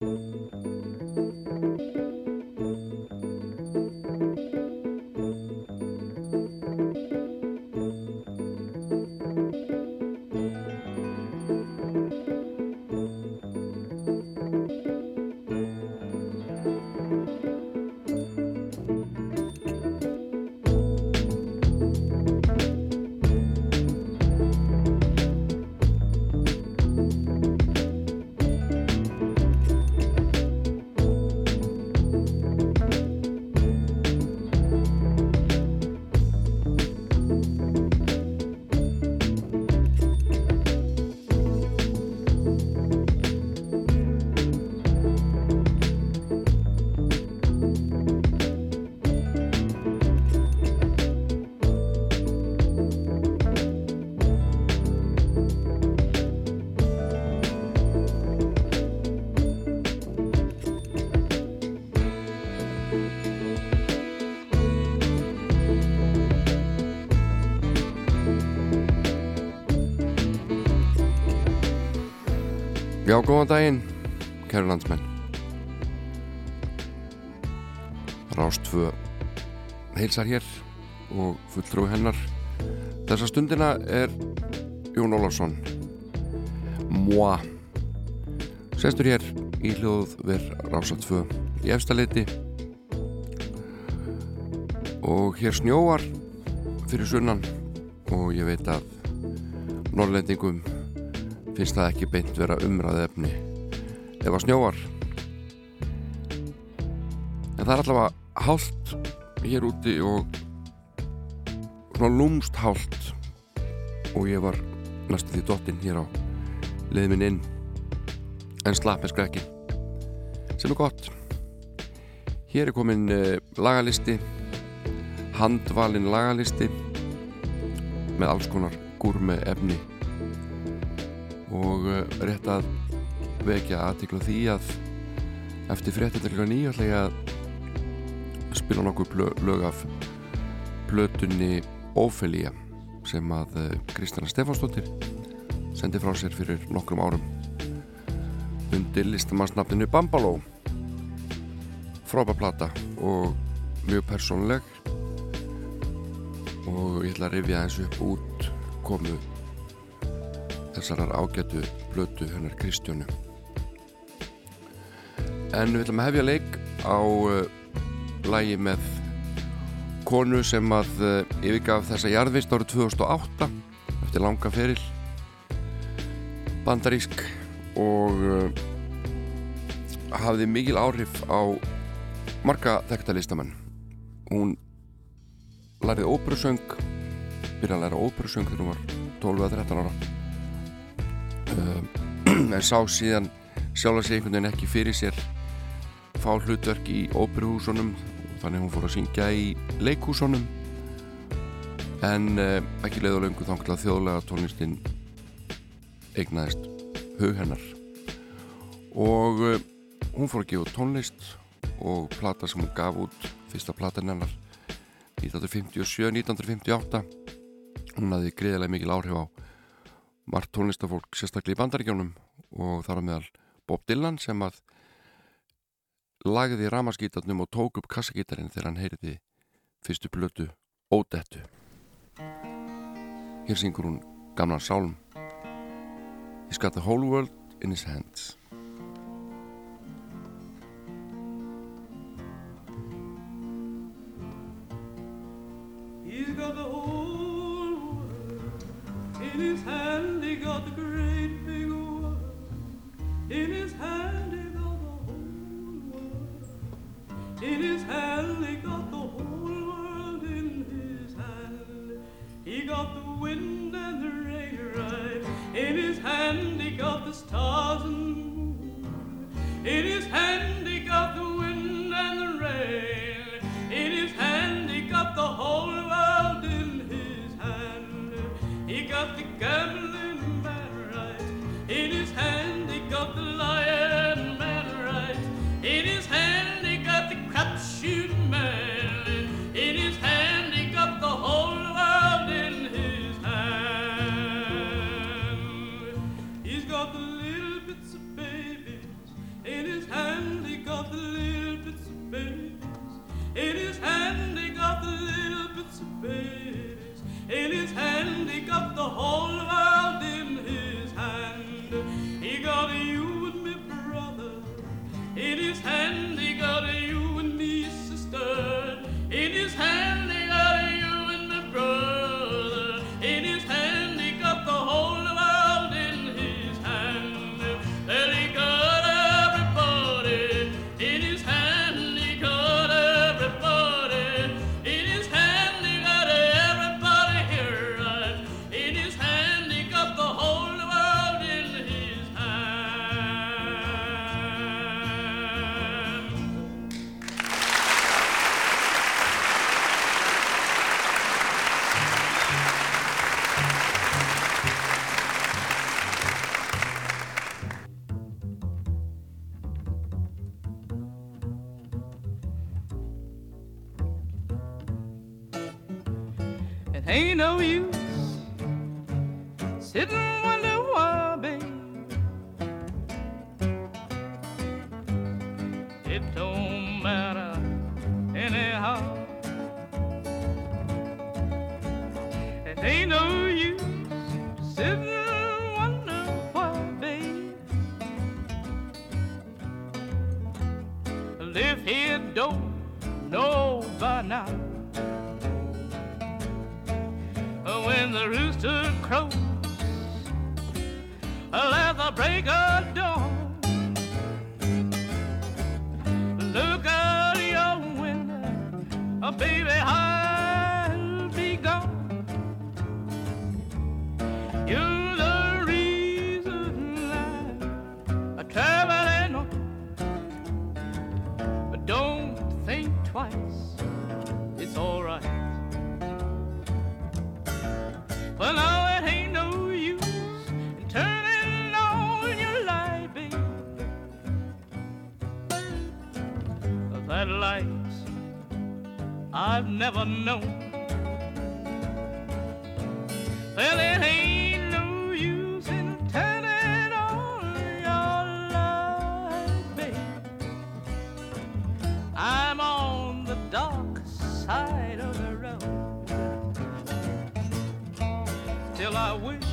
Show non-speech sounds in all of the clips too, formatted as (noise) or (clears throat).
Música Já, góðan daginn, kæru landsmenn. Rástfö heilsar hér og fulltrúi hennar. Þessa stundina er Jón Ólafsson, Móa, sestur hér í hljóð verð Rástfö í efstaleiti og hér snjóar fyrir sunnan og ég veit að norrlendingum finnst það ekki beint vera umræði efni ef að snjóar. En það er allavega hált hér úti og svona lúmst hált. Og ég var næstu því dottinn hér á leiðminn inn. En slapp með skrekki sem er gott. Hér er komin uh, lagalisti. Handvalin lagalisti. Með alls konar gúrme efni og uh, rétt að vekja aðtikla því að eftir fréttilega nýja ætla ég að spila nokkuð lög af plötunni Ófelía sem að uh, Kristjana Stefánsdóttir sendi frá sér fyrir nokkrum árum. Undir listamannsnafninu Bambaló. Frábærplata og mjög persónleg og ég ætla að rifja þessu upp út komu þessarar ágætu blötu hennar Kristjónu en við ætlum að hefja leik á uh, lægi með konu sem að uh, yfirgaf þessa jarðvist árið 2008 eftir langa feril bandarísk og uh, hafði mikil áhrif á marga þekktalistamennn hún lærið óperusöng byrjaði að læra óperusöng þegar hún var 12-13 ára (clears throat) en sá síðan sjálf að segja einhvern veginn ekki fyrir sér fá hlutverk í óperuhúsunum þannig hún fór að syngja í leikhúsunum. En uh, ekki leið og löngu þangla þjóðlega tónlistinn eignaðist hug hennar. Og uh, hún fór að gefa tónlist og plata sem hún gaf út fyrsta platan hennar 1957-1958 hún hafði greiðilega mikil áhrif á margt tónlistafólk sérstaklega í bandaríkjónum og þar á meðal Bob Dylan sem að lagði ramaskítarnum og tók upp kassagítarinn þegar hann heyriði fyrstu blötu Ódettu Hér syngur hún gamlan sálm. He's got the whole world in his hands. He's got the whole in his hand, he got the great big world. In his hand, he got the whole world. In his hand, he got the whole world in his hand. He got the wind and the rain right in his hand, he got the stars and moon. In his hand, got up the whole world in his hand. He got you and me, brother. In his hand, he got you and me, sister. In his hand. the rooster crows, let the break of dawn. I've never known. Well, it ain't no use in turning on your light, babe. I'm on the dark side of the road. Still, I wish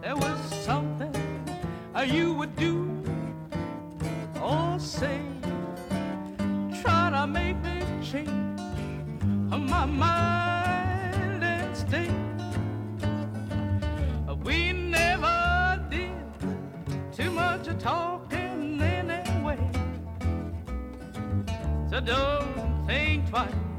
there was something uh, you would do or say. Try to make me change don't think twice.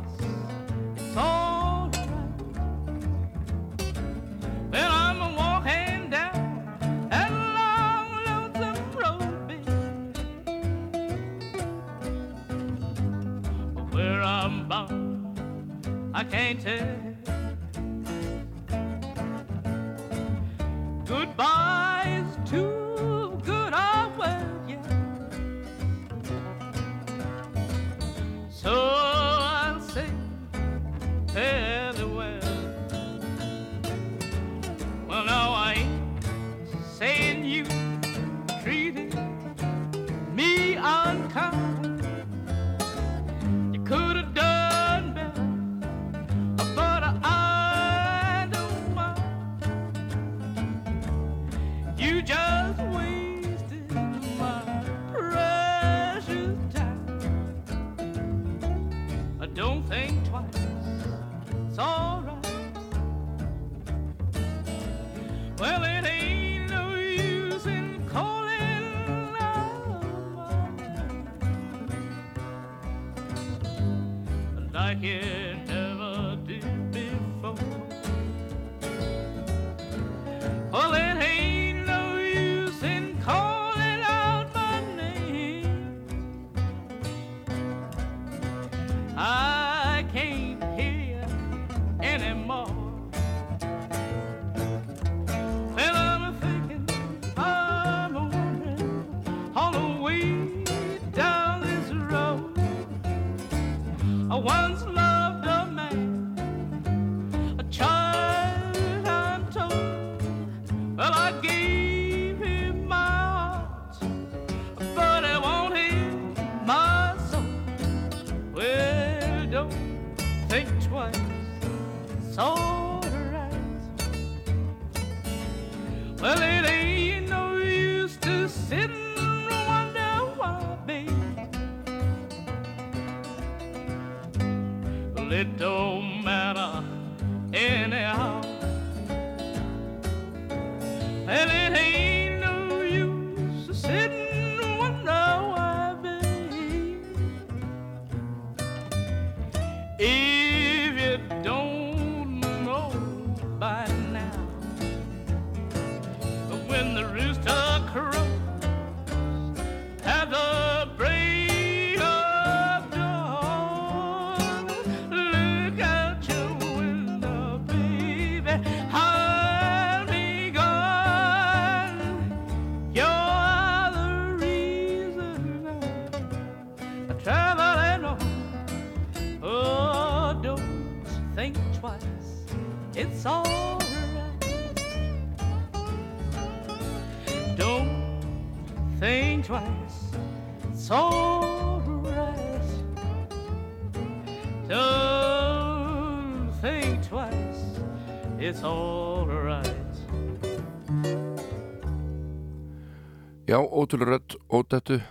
Já, ótrúlega rödd, ódættu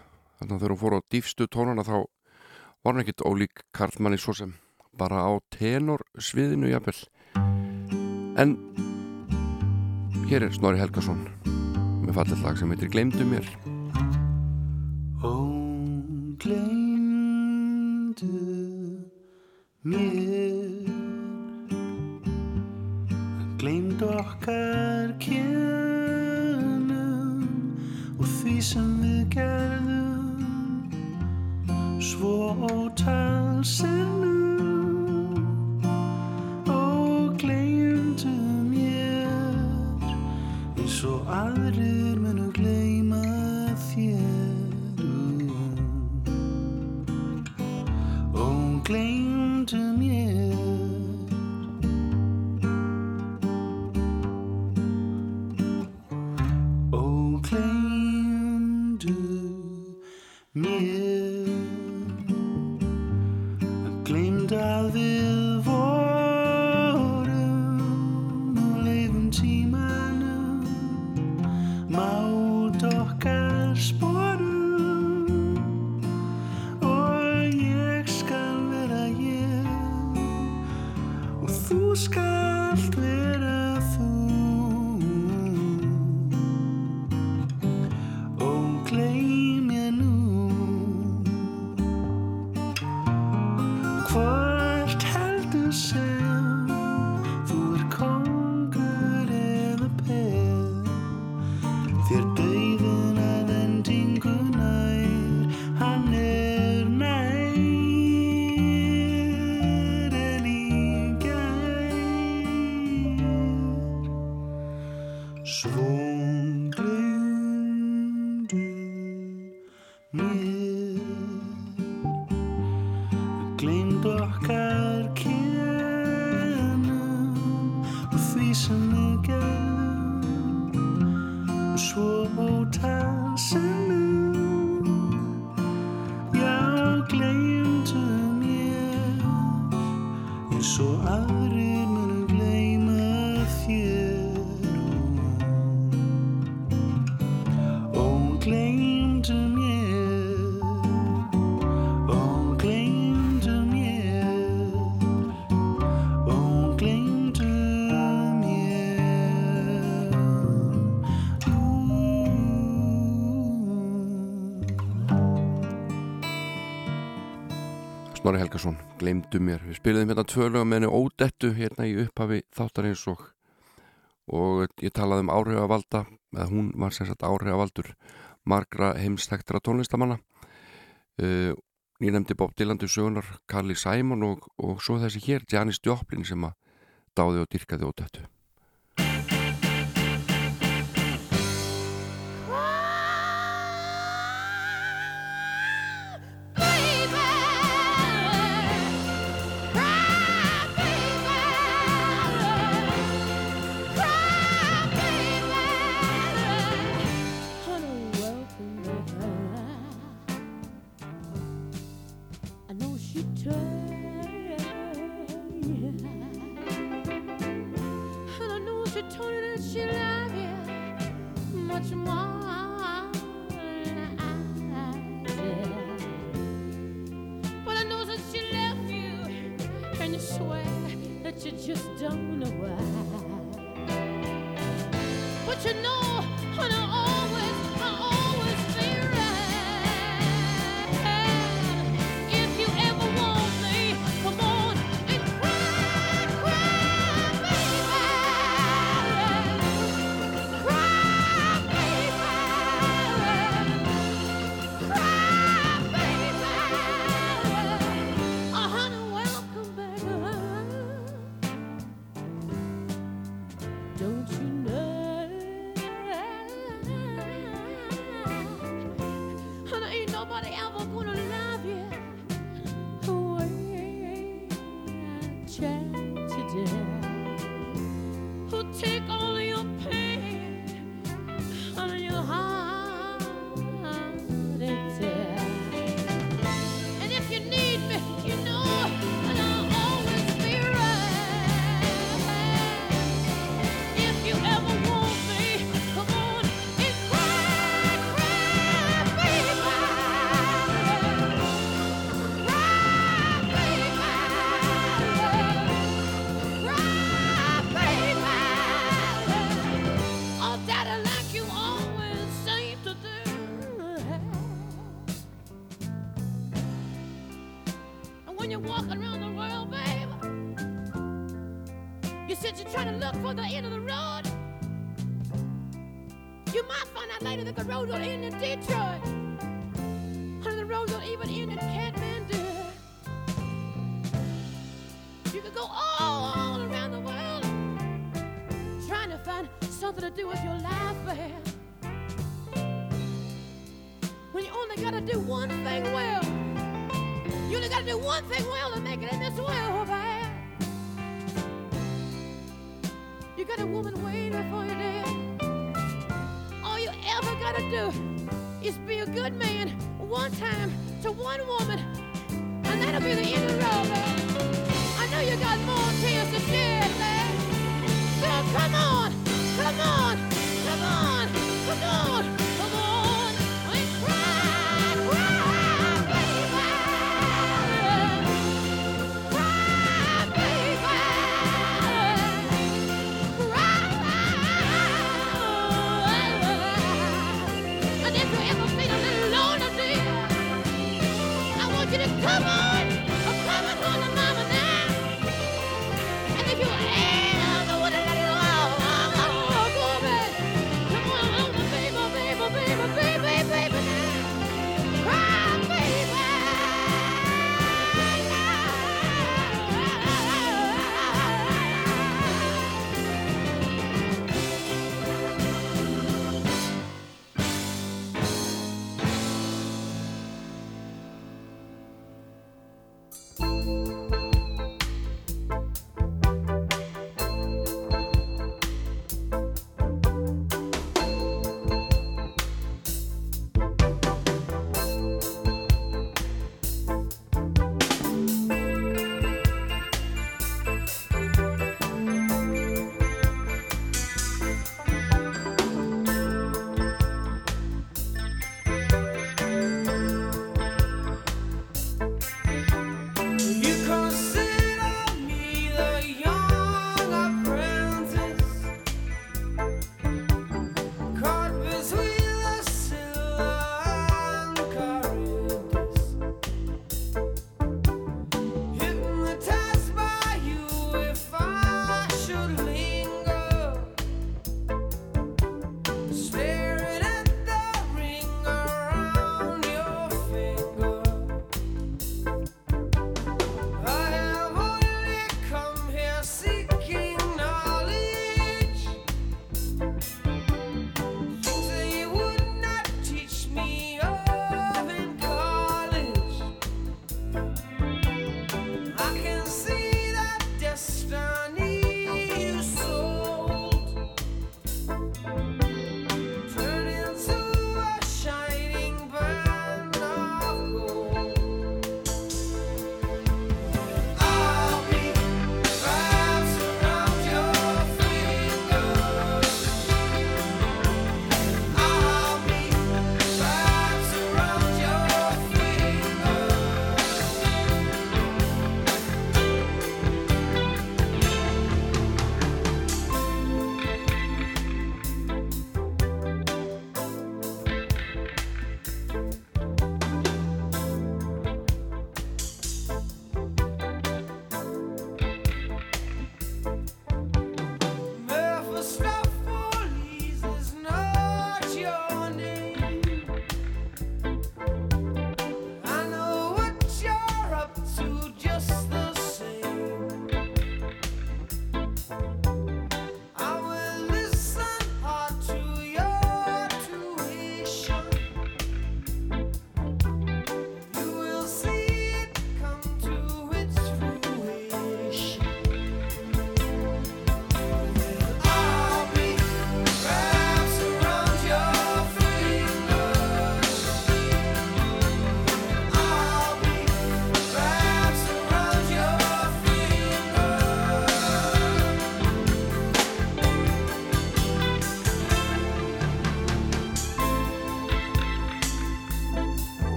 þannig að þegar hún fór á dýfstu tónana þá var hann ekkit ólík Karlmanni svo sem bara á tenor sviðinu jafnvel. En hér er Snorri Helgason með fallið lag sem heitir Gleimdu mér. Ó, gleymdu mér Gleymdu okkar kynum og því sem við gerðum. Svo ótal sinnum og gleymdu mér eins og aðrir munu gleyma þér. Og gleymdu Helgason, Gleimdu mér. Við spiliðum hérna tvö lögum með henni ódættu hérna í upphafi þáttarins og og ég talaði um áhrifavalda eða hún var sem sagt áhrifavaldur margra heimstektra tónlistamanna uh, ég nefndi Bob Dylan til sögunar Carly Simon og, og svo þessi hér Janis Joplin sem að dáði og dyrkaði ódættu you just don't know why. But you know, honey,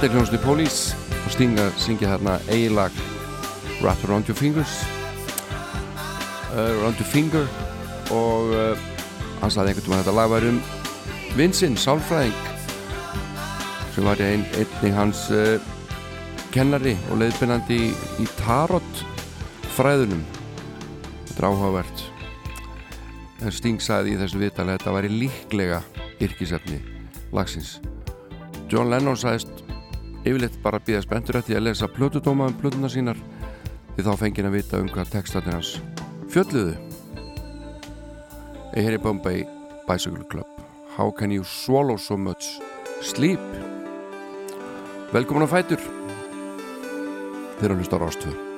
Þetta er hljónstu Police og Sting að syngja þarna eiginlag Wrap Around Your Fingers. Uh, Around Your Finger og uh, hann saði einhvern veginn að þetta lag væri um Vinsinn, sálfræðing sem var ein, einnig hans uh, kennari og leiðbyrnandi í, í tarot fræðunum þetta er áhugavert. En Sting saði í þessu viðtali að þetta væri líklega yrkisefni lagsins. John Lennon sagðist yfirleitt bara býða spenntur eftir að lesa plötudóma um plötuna sínar því þá fengið að vita um hvað textatinn hans fjölluðu. Ég heyri Bombay Bicycle Club. How can you swallow so much sleep? Velkomin á Fætur. Þeir eru að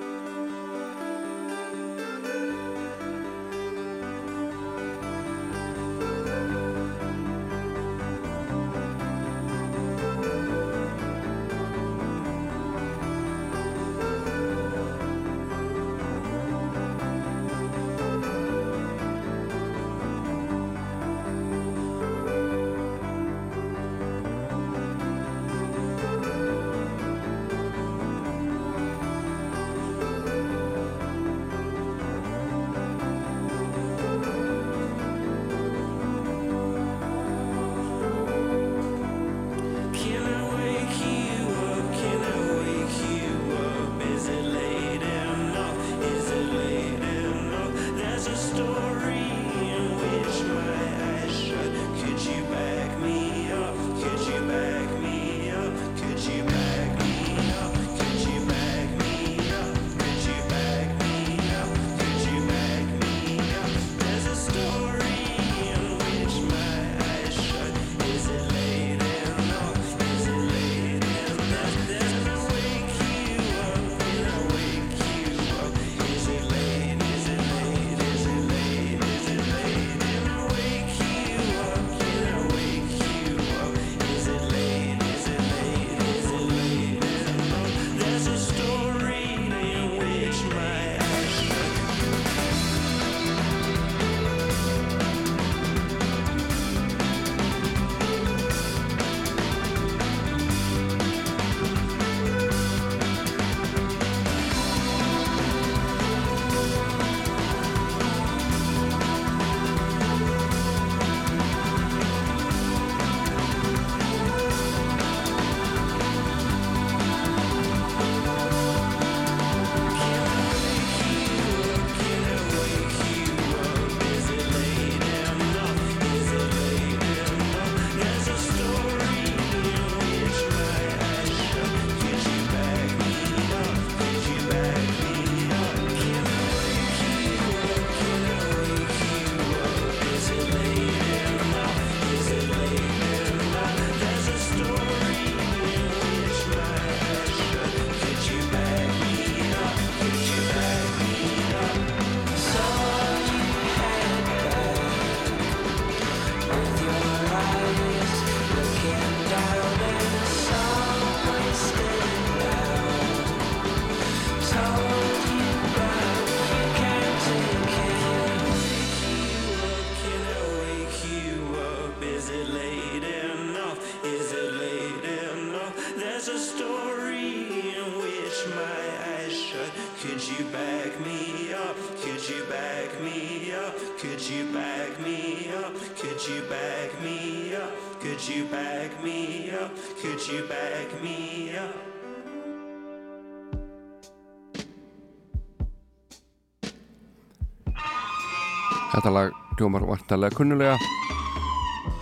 Þetta lag hljómar vartalega kunnulega.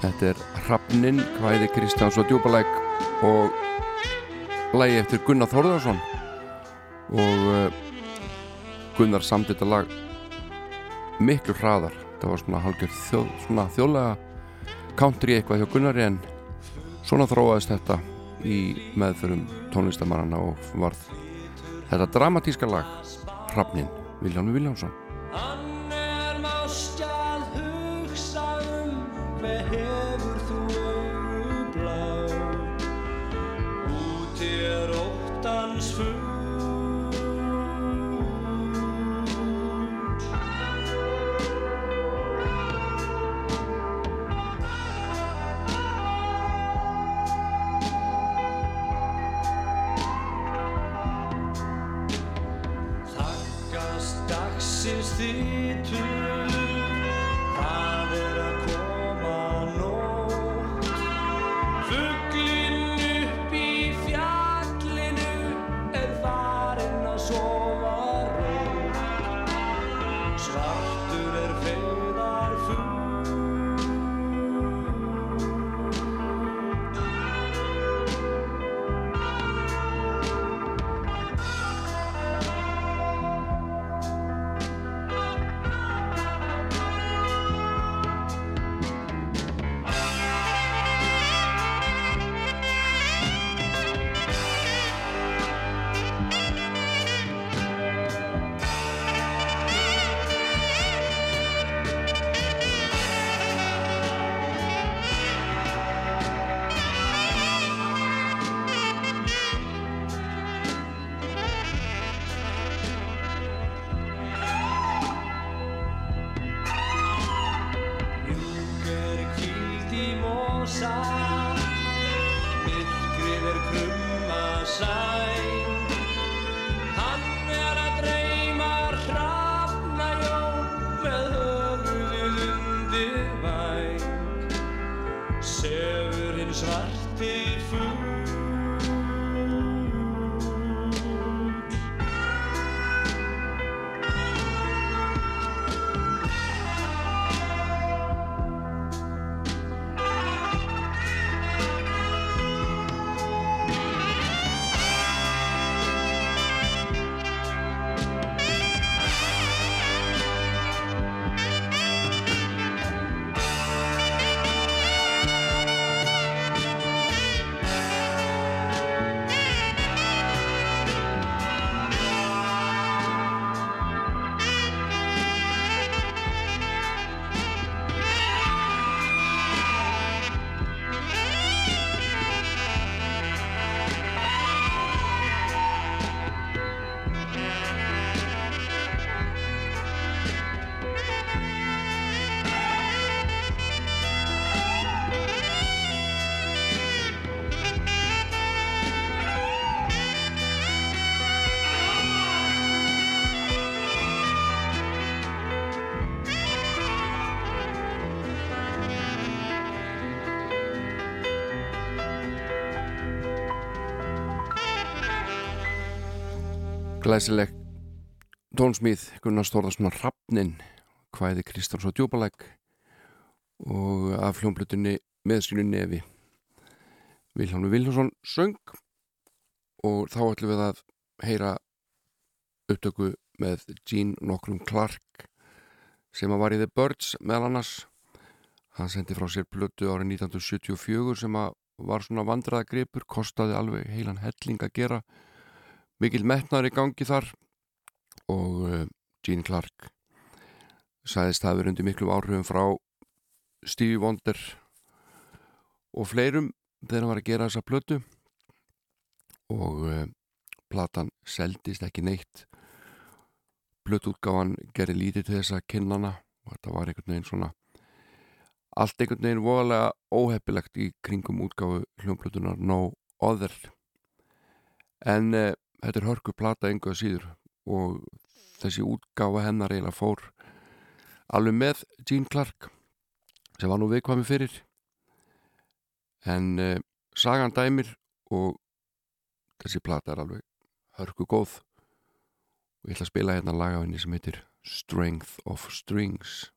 Þetta er Hrafnin, hvæði Kristjáns og Djúbalæk og lagi eftir Gunnar Þórðarsson og uh, Gunnar samt þetta lag miklu hraðar. Þetta var svona halgjör þjóð, svona þjóðlega country eitthvað hjá Gunnari en svona þróaðist þetta í meðförum tónlistamannana og varð þetta dramatíska lag Hrafnin, Viljánu Viljánsson Glæsileg. Tónsmíð Gunnar Stórðarssonar Rappnin hvæði Kristjáns og Djúbalæk og af hljómblutinni með sínu nefi. Vilhelm Viljánsson söng og þá ætlum við að heyra upptöku með Gene nokkrum Clark sem að var í The Birds meðal annars. Hann sendi frá sér plötu árið 1974 sem að var svona vandraðagripur kostaði alveg heilan helling að gera mikil metnar í gangi þar og Gene Clark sagðist það verið undir miklum áhrifum frá Stevie Wonder og fleirum þegar hann var að gera þessa plötu og uh, platan seldist ekki neitt. Plötuútgáfan gerði lítið til þess að kynnana og þetta var einhvern veginn svona allt einhvern veginn voðalega óheppilegt í kringum útgáfu hljómplötunar No Other. En uh, þetta er hörku plata engu að síður og þessi útgáfa hennar eiginlega fór alveg með Gene Clark sem var nú viðkvæmi fyrir. En uh, sagan dæmir og þessi plata er alveg hörku góð. Og ég ætla að spila hérna lagafinni sem heitir Strength of Strings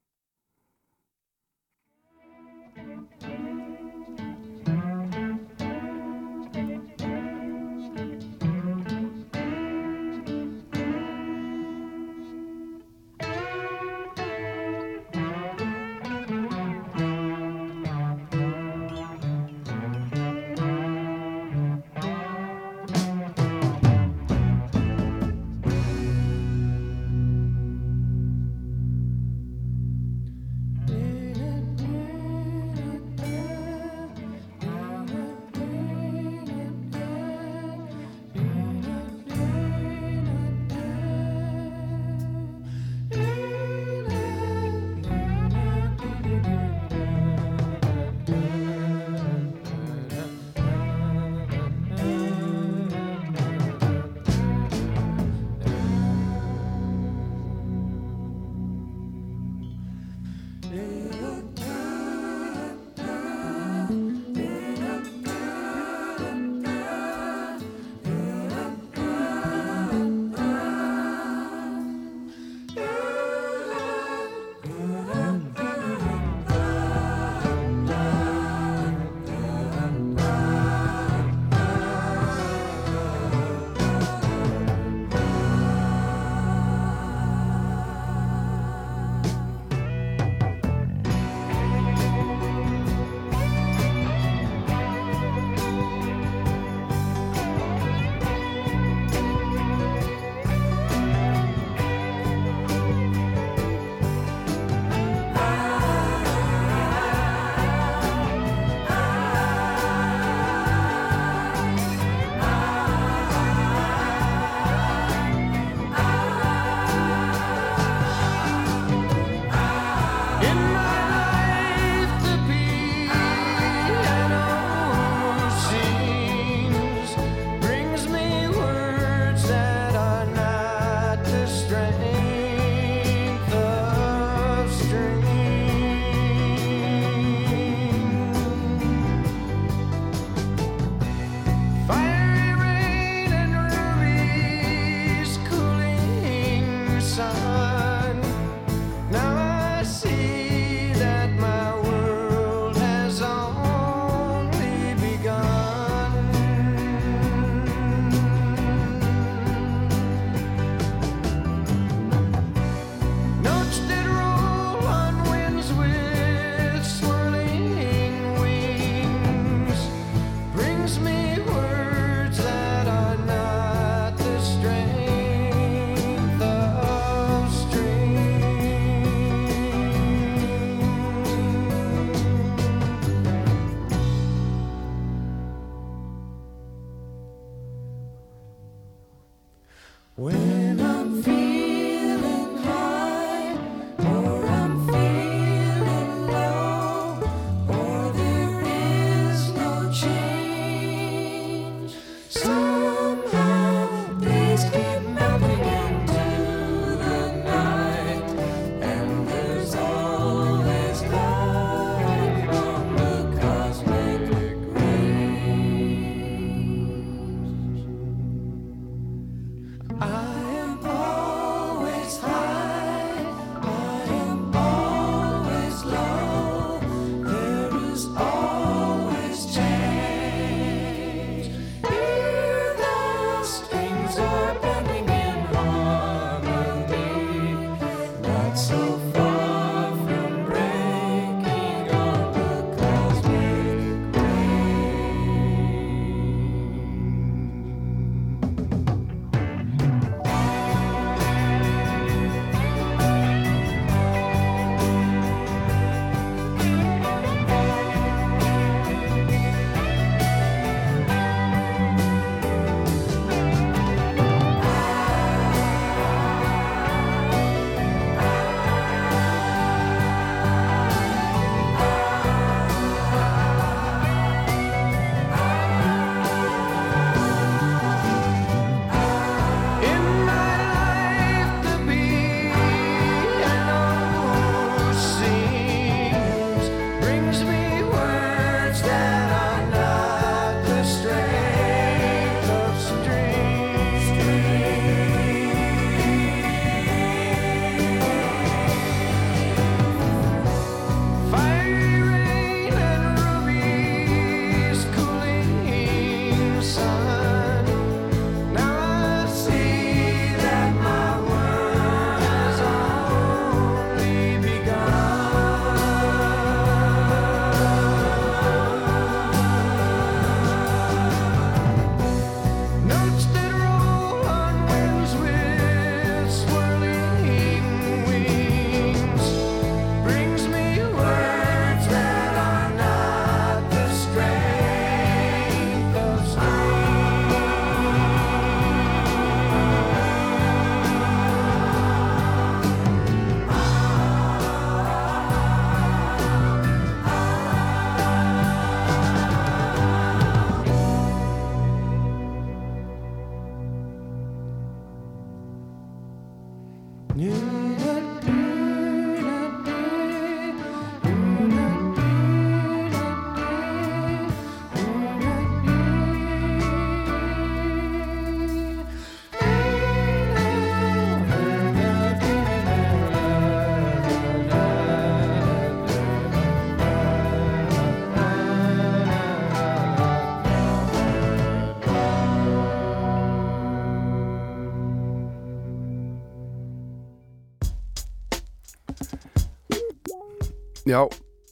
Já,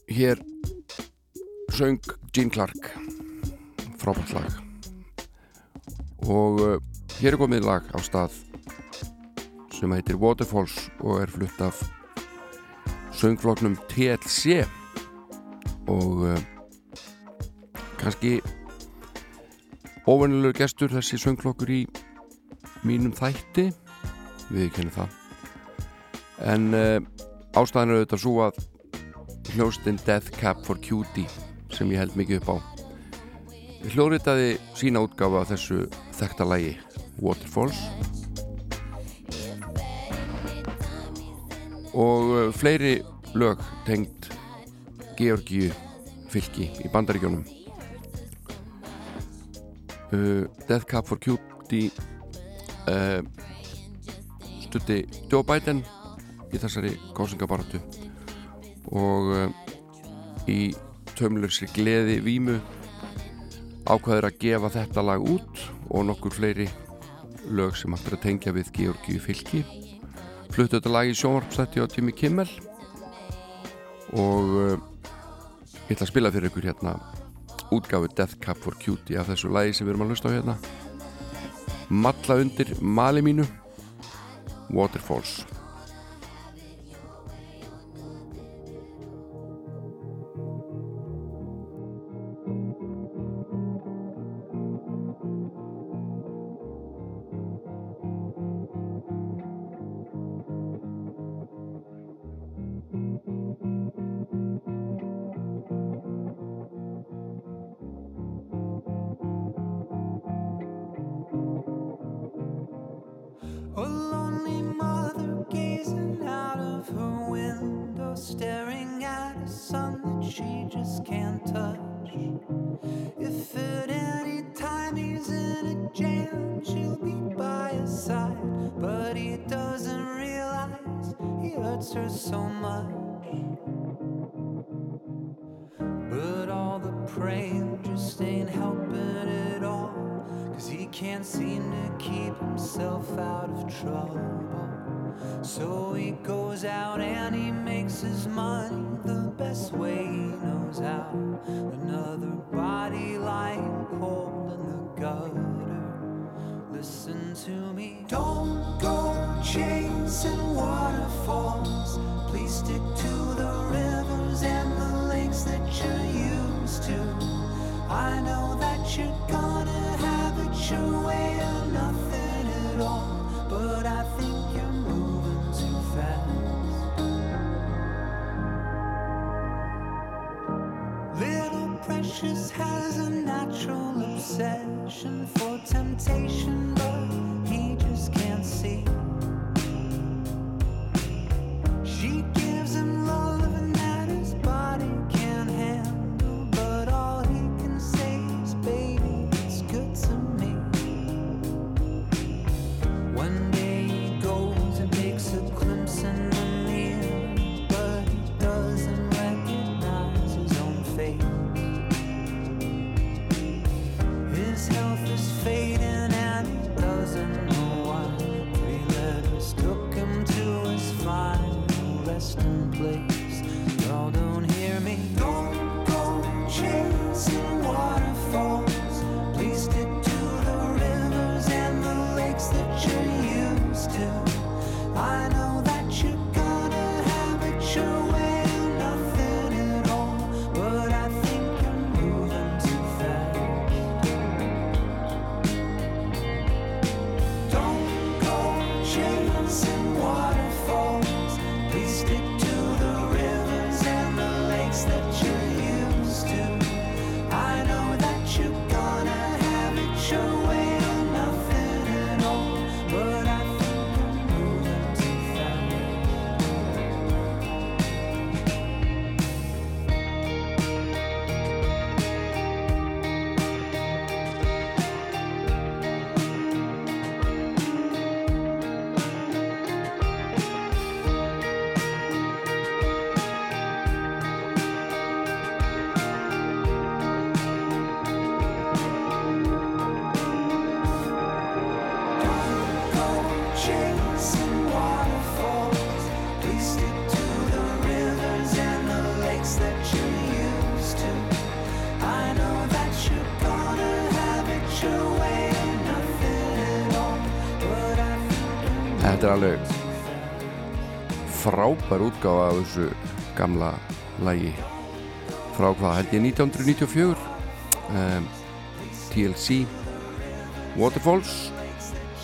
hér söng Gene Clark. Frábært lag. Og uh, hér er komið lag á stað sem heitir Waterfalls og er flutt af söngfloknum TLC og uh, kannski óvennilegur gestur þessi söngflokkur í mínum þætti. Við kennum það. En uh, ástæðan er auðvitað svo að hljóstinn Death Cab for Cutie sem ég held mikið upp á. Hljóðritaði sína útgáfa af þessu þekta lægi Waterfalls. Og uh, fleiri lög tengd Georgíu fylki í bandaríkjónum uh, Death Cab for Cutie uh, stutti Joe Biden í þessari kósingabaratu og uh, í tömlursi gleði vímu ákvaður að gefa þetta lag út og nokkur fleiri lög sem aftur að tengja við Georgíu fylki. Fluttu þetta lag í sjónvarpstætti á Jimmy Kimmel og uh, ég ætla að spila fyrir ykkur hérna útgáfu Death Cab for Cutie af þessu lagi sem við erum að hlusta á hérna. Malla undir mali mínu Waterfalls can't seem to keep himself out of trouble. So he goes out and he makes his money the best way he knows how. Another body lying cold in the gutter. Listen to me. Don't go chasing waterfalls. Please stick to er alveg frábær útgáfa af þessu gamla lagi. Frá hvað held ég 1994 um, TLC Waterfalls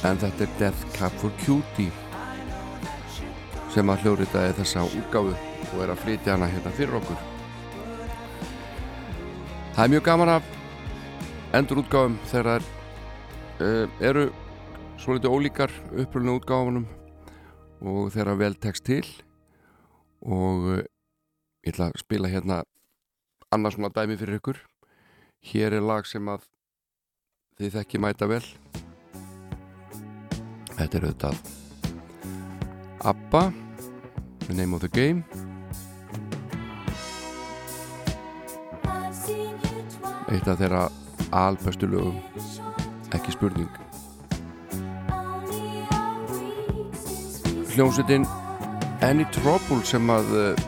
en þetta er Death Cab for Cutie sem að hljóriðaði þessa útgáfu og er að flytja hana hérna fyrir okkur. Það er mjög gaman af endur útgáfum þegar uh, eru svolítið ólíkar uppröðinu útgáfunum og þeirra vel tekst til. Og uh, ég ætla að spila hérna annars svona dæmi fyrir ykkur. Hér er lag sem að þið þekki mæta vel. Þetta er auðvitað ABBA The Name of the Game. Eitt af þeirra albestu lögum ekki spurning hljómsveitin Any Trouble sem að uh,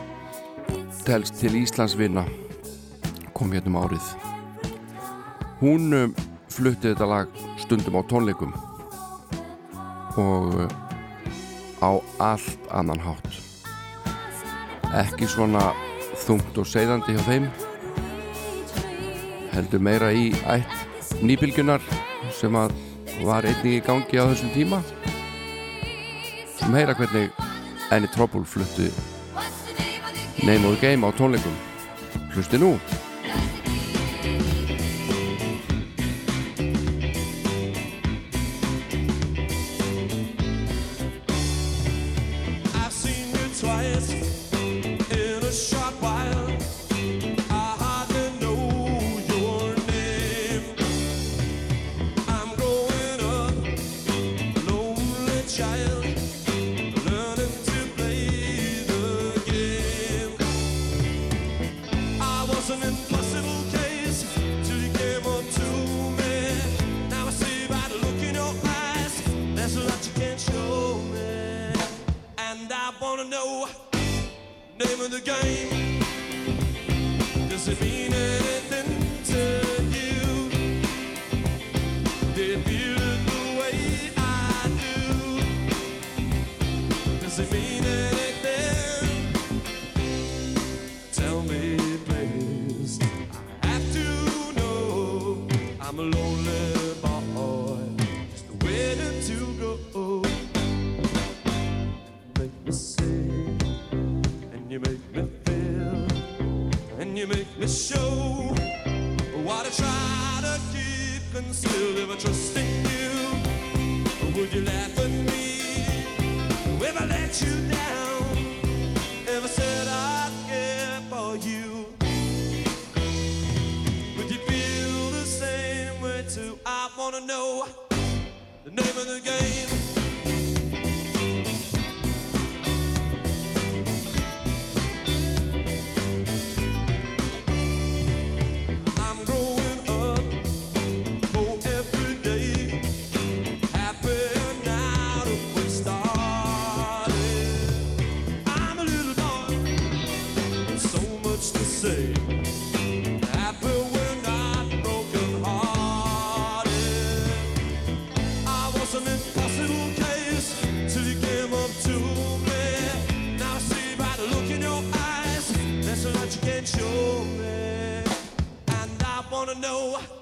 telst til Íslands vinna kom hérna um árið. Hún um, flutti þetta lag stundum á tónleikum og uh, á allt annan hátt. Ekki svona þungt og seiðandi hjá þeim heldur meira í ætt nýbylgjunar sem að var einnig í gangi á þessum tíma sem heyra hvernig Any Trouble fluttu Name of the Game á tónleikum. Hlusti nú the same way too? I wanna know the name of the game. Know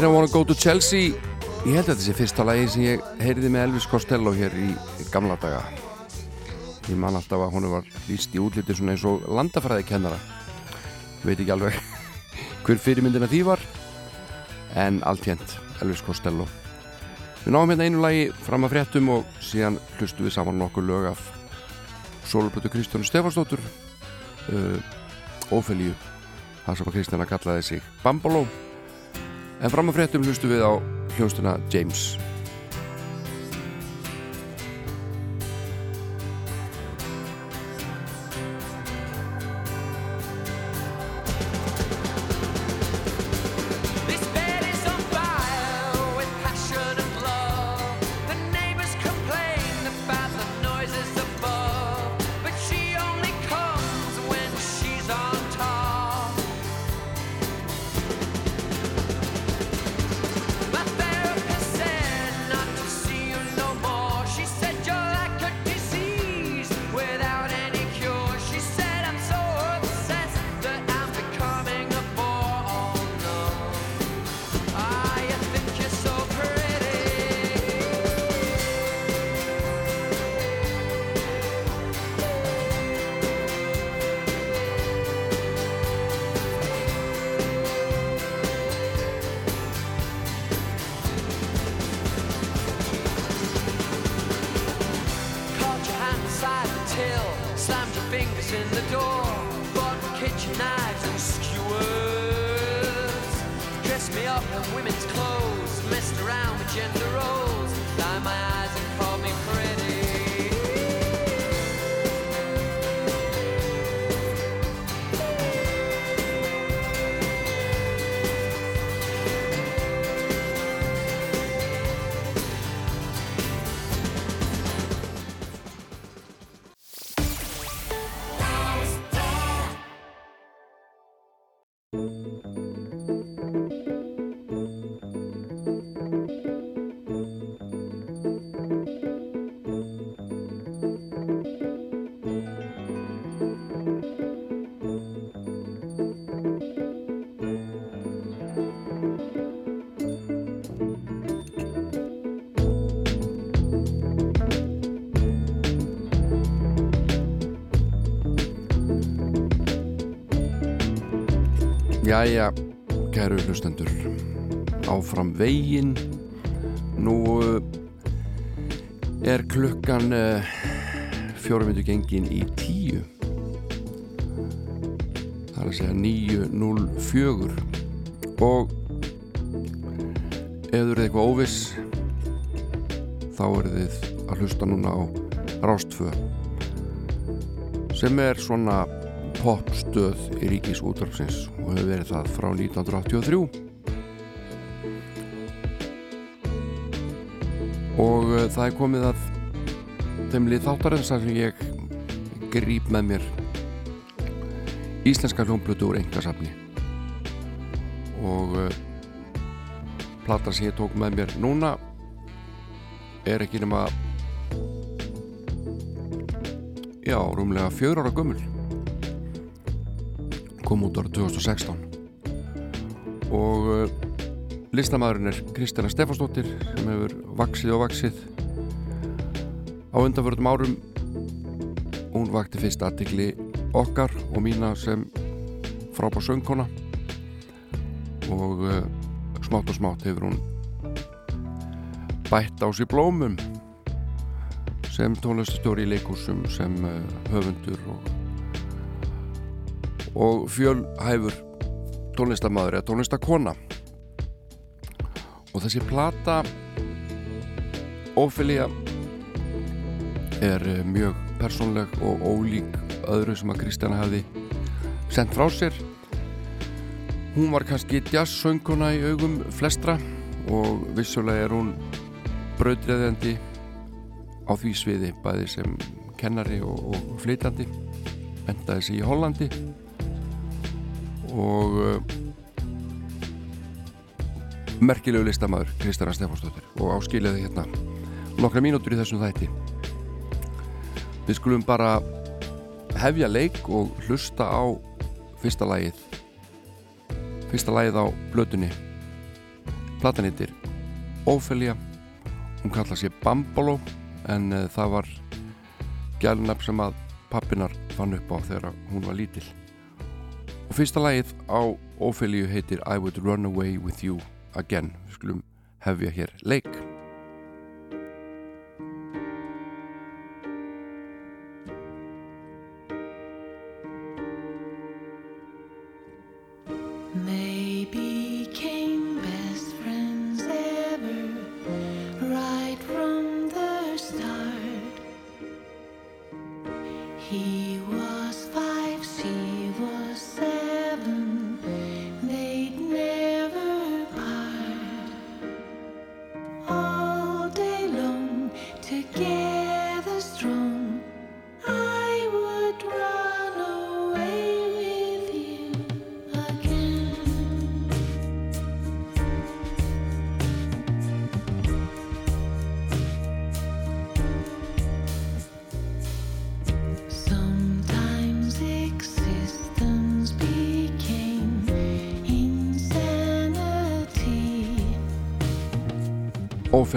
I don't wanna go to Chelsea. Ég held að þetta sé fyrsta lagi sem ég heyriði með Elvis Costello hér í gamla daga. Ég man alltaf að hún var líst í útliti svona eins og landafræði kennara Veit ekki alveg (laughs) hver fyrirmyndina því var En allt hérnt Elvis Costello. Við náum hérna einu lagi fram að fréttum og síðan hlustu við saman nokkur lög af Sólblötu Kristjánu Stefansdóttur uh, Ófelíu það sem að Kristjana kallaði sig Bamboló en fram að fréttum hlustu við á hljóstuna James around Jæja, kæru hlustendur. Áfram veginn. Nú uh, er klukkan uh, fjórum myndu gengin í tíu. Það er að segja 9.04 og ef þú eru eitthvað óviss þá eru þið að hlusta núna á Rástfö sem er svona popstöð í ríkis útvarpsins og hefur verið það frá 1983 og uh, það er komið að þeimlið þáttarins að ég gríp með mér íslenska hljómblötu úr engasafni og uh, platan sem ég tók með mér núna er ekki nema já, rúmlega fjör ára gömul kom út ára 2016 og uh, listamæðurinn er Kristjana Stefansdóttir sem hefur vaksið og vaksið á undanförðum árum hún vakti fyrst aðtikli okkar og mína sem frábár söngkona. Og uh, smátt og smátt hefur hún bætt á sér blómum sem tónlistastjóri í leikúsum sem uh, höfundur og, og fjölhæfur tónlistamæður eða tónlistakona og þessi plata Ophelia er eh, mjög persónleg og ólík öðru sem að Kristjana hefði sendt frá sér. Hún var kannski jazzsönguna í augum flestra og vissulega er hún brautriðandi á því sviði bæði sem kennari og, og flytandi endaði sig í Hollandi og uh, merkilegu listamæður Kristjana Stefánsdóttir. Og áskiljaði hérna nokkra mínútur í þessum þætti. Við skulum bara hefja leik og hlusta á fyrsta lagið. Fyrsta lagið á blötunni platan heitir Ophelia hún kalla sér Bambolo en uh, það var gælunab sem að pappinar fann upp á þegar hún var lítil og fyrsta lagið á Ophelia heitir I Would Run Away With You Again. Við skulum hefja hér leik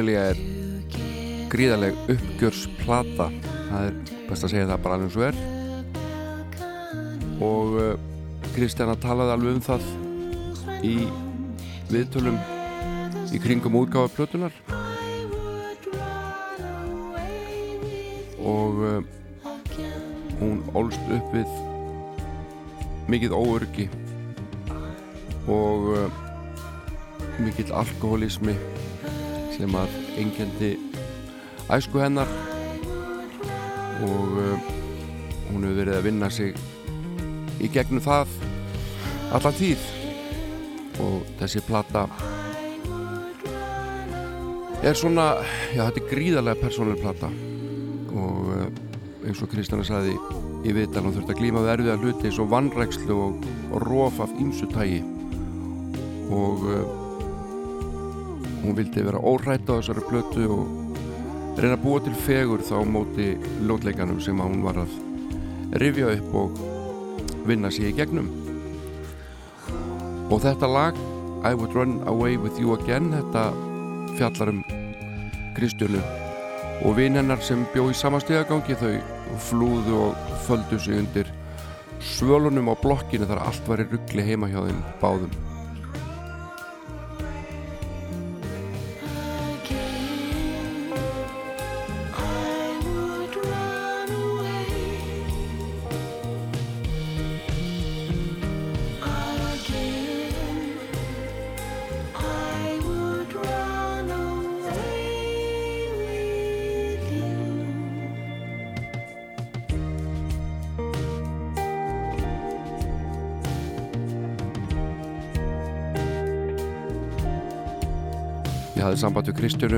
Ophelia er gríðarleg uppgjörsplata. Það er best að segja það bara alveg og er. Og uh, Kristjana talaði alveg um það í viðtölum í kringum útgáfa plötunar og uh, hún ólst upp við mikið óörgi og uh, mikill alkoholismi sem að engendi æsku hennar. Og uh, hún hefur verið að vinna sig í gegnum það alla tíð. Og þessi plata er svona já þetta er gríðarlega persónuleg plata. Og uh, eins og Kristjana saði í viðtal hún þurfti að glíma við erfiða hluti eins og vannrækslu og, og róf af ýmsu tægi og uh, hún vildi vera órætt á þessari plötu og reyna að búa til fegur þá móti lótleikanum sem hún var að rifja upp og vinna sig í gegnum. Og þetta lag I Would Run Away With You Again þetta fjallar um Kristjónu og vin hennar sem bjó í sama stegagangi þau flúðu og földu sig undir svölunum á blokkinu þar allt var í ruggli heima hjá þeim báðum Ég hafði samband við Kristjánu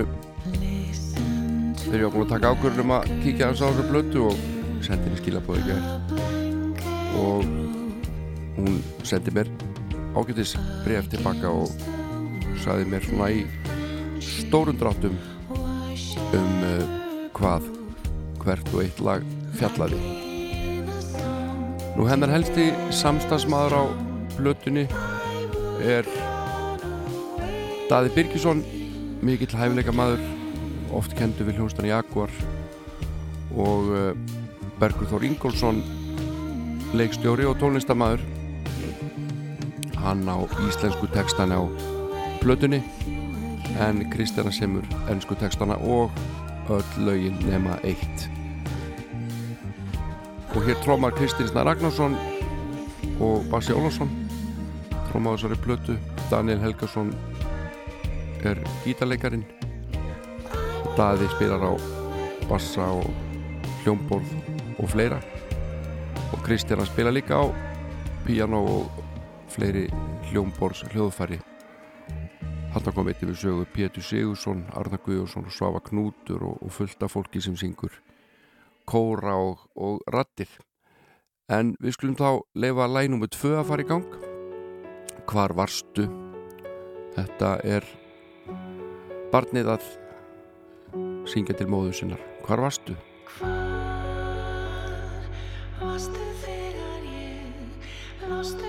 þegar ég var búin að taka ákvörðun um að kíkja hans á þessa blötu og sendi henni skilabóð ekki og hún sendi mér ágætis bref tilbaka og saði mér svona í stórum dráttum um uh, hvað hvert og eitt lag fjallaði. Nú hennar helsti samstagsmaður á blötunni er Daði Birgisson mikill hæfileika maður oft kendu við hljónstan Jaguar. Og uh, Bergur Þór Ingólfsson leikstjóri og tónlistamæður hann á íslensku textana á plötunni en Kristjana semur ennsku textana og öll lögin nema eitt. Og hér trómar Kristinn Snær Ragnarsson og Bassi Ólafsson trómaður þessari plötu Daniel Helgason er gítarleikarin Daði spilar á bassa og hljómborð og fleira og Kristjana spila líka á piano og fleiri hljómborðs hljóðfæri Þarna kom eitthvað við sögu Pétur Sigursson, Arna Guðjónsson, Svafa Knútur og, og fullt af fólki sem syngur kóra og, og rattir. En við skulum þá leifa læg nummer tvö að fara í gang. Hvar varstu? Þetta er barnið að syngja til móðu sinnar. Hvar varstu? Varstu þegar ég Lástu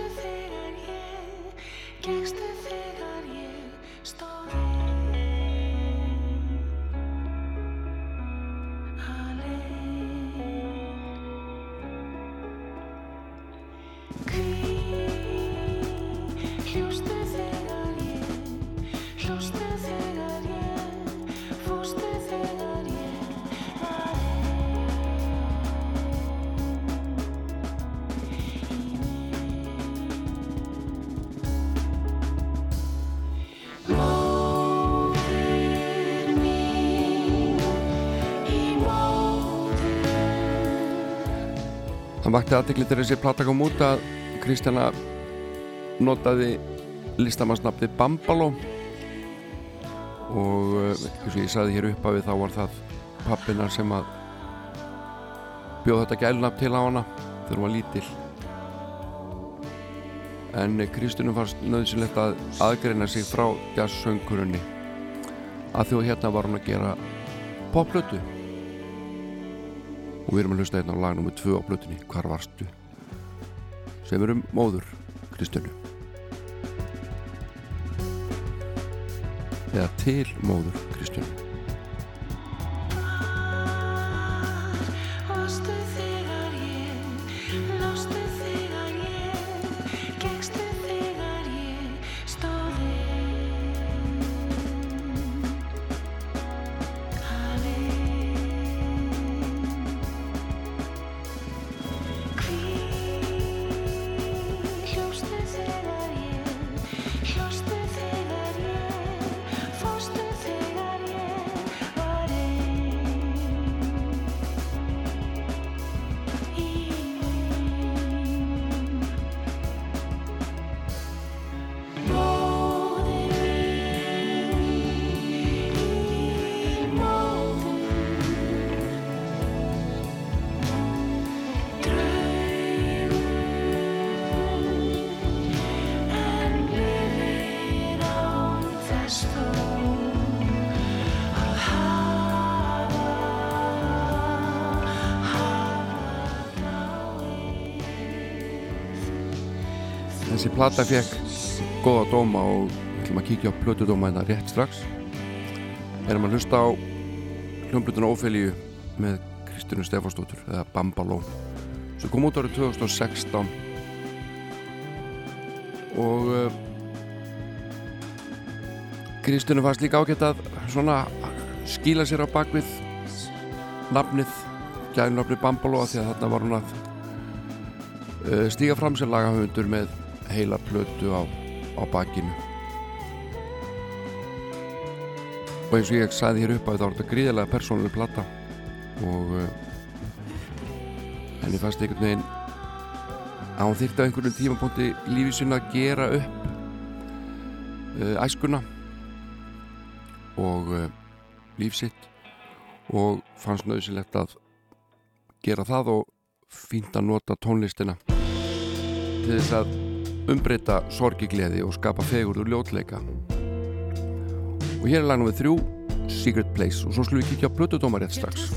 vakti aðtekli til þessi plata kom út að Kristjana notaði listamannsnafni Bambaló og eh, eins og ég saði hér upp að við þá var það pappina sem að bjóð þetta gælnafn til á hana þegar hún var lítil en Kristjánum fannst nöðsynlegt að aðgreina sig frá jazzsöngurunni að því að hérna var hún að gera popplötu og við erum að hlusta hérna á lag nr. 2 á blötunni Hvar varstu? sem er um móður Kristjánu eða til móður Kristjánu plata fekk góða dóma og við ætlum að kíkja á plötudóma hérna rétt strax. Erum að hlusta á hljómblutuna Ófelíu með Kristjánu Stefánsdóttur eða Bambaló sem kom út árið 2016 og uh, Kristjánu fannst líka ágætt að svona skýla sér á bakvið nafnið gælnafnið Bambaló af því að þarna var hún að uh, stíga fram sem lagahöfundur með heila plötu á, á bakinu. Og eins og ég sagði hér upp að þetta var þetta gríðilega persónuleg plata. Og uh, henni fannst einhvern veginn að hún þyrfti á einhvern tímapunkti í lífi sinna að gera upp uh, æskuna og uh, líf sitt. Og fannst nöðsilegt að gera það og fínt að nota tónlistina til þess að umbreyta sorgigleði og skapa fegurð úr ljótleika. Og hér er lagnum við þrjú Secret Place og svo slúið við kíkja á Plutudóma rétt strax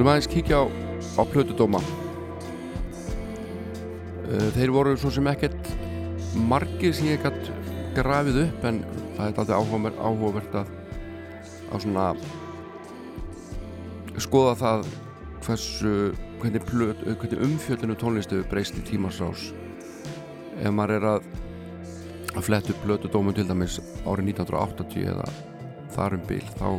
Skulum aðeins kíkja á, á plötudóma. Uh, Þeir voru svo sem ekkert margir sem ég gætt grafið upp en það er alltaf áhugavert, að, að svona skoða það hversu hvernig, plöt, hvernig umfjöldinu tónlistu breyst í tímasrás ef maður er að að fletta upp plötudómum til dæmis árið 1980 eða þar um bil þá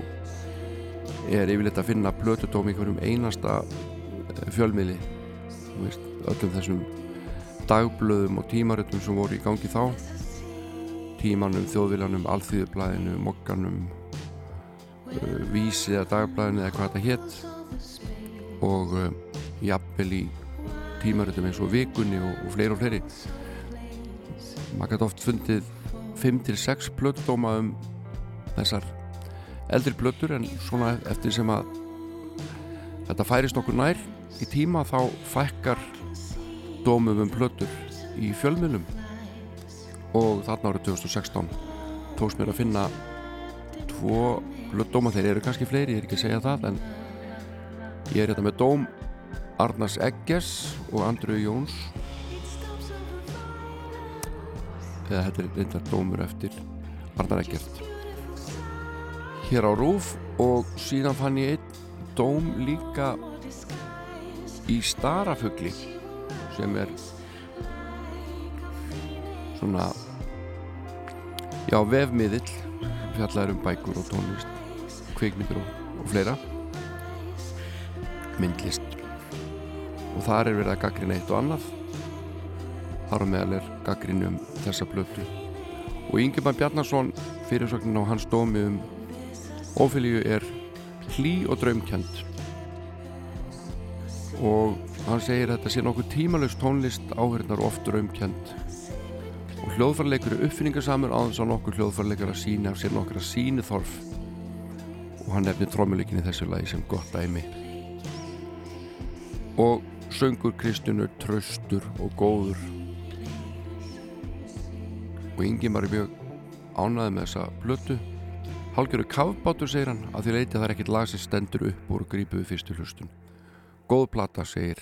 er yfirleitt að finna plötudóm í hverjum einasta eh, fjölmiðli. Veist, öllum þessum dagblöðum og tímaritum sem voru í gangi þá. Tímanum, þjóðviljanum, alþýðublaðinu mokkanum uh, vísi eða dagblaðinu eða hvað þetta hétt og uh, jafnvel í tímaritum eins og vikunni og, og fleiri og fleiri. Maður gæti oft fundið 5-6 plötudóma um þessar eldri plötur en svona eftir sem að þetta færist okkur nær í tíma þá fækkar dómum um plötur í fjölmiðlum. Og þarna árið 2016 tókst mér að finna tvo plötdóma, þeir eru kannski fleiri, ég er ekki að segja það en ég er hérna með dóm Arnars Egges og Andru Jóns. Eða þetta er reyndar dómur eftir Arnar Eggert hér á Rúf og síðan fann ég einn dóm líka í Starafugli sem er svona já, vefmiðill fjallar um bækur og tónlist kvikmyndir og, og fleira myndlist. Og þar er verið að gaggrina eitt og annað. Þar á meðal er gaggrin um þessa blötu og Ingemann Bjarnason fyrirsögnin á hans dómi um ofilíu er hlý og draumkjönd og hann segir að þetta sé nokkuð tímalust tónlist áhverjnar oft draumkjönd og hljóðfarleikur er uppfinningarsamur aðeins á nokkur hljóðfarleikar að sína af sér nokkra sínu þorf og hann nefnir trómuleikin í þessu lagi sem gott dæmi. Og söngur Kristjunur tröstur og góður. Og Ingimar er mjög ánaði með þessa blötu Hálgjöru kafbátur segir hann að því leiti er ekkit lag sem stendur upp úr og grípu við fyrstu hlustun. Góð plata segir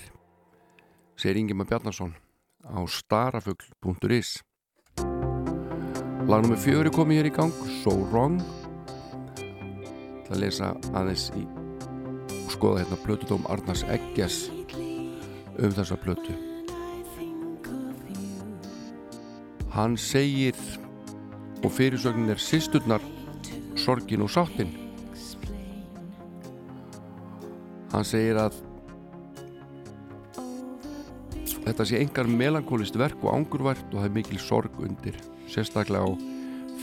segir Ingimar Bjarnason á starafugl.is Lagnum með fjögur er komið hér í gang So Wrong. Það lesa aðeins í skoða hérna plötudóm Arnars Egges um þessa plötu. Hann segir og fyrirsögnin er sýsturnar sorgin og sáttin. Hann segir að þetta sé engar melankólist verk og angurvært og það er mikil sorg undir sérstaklega á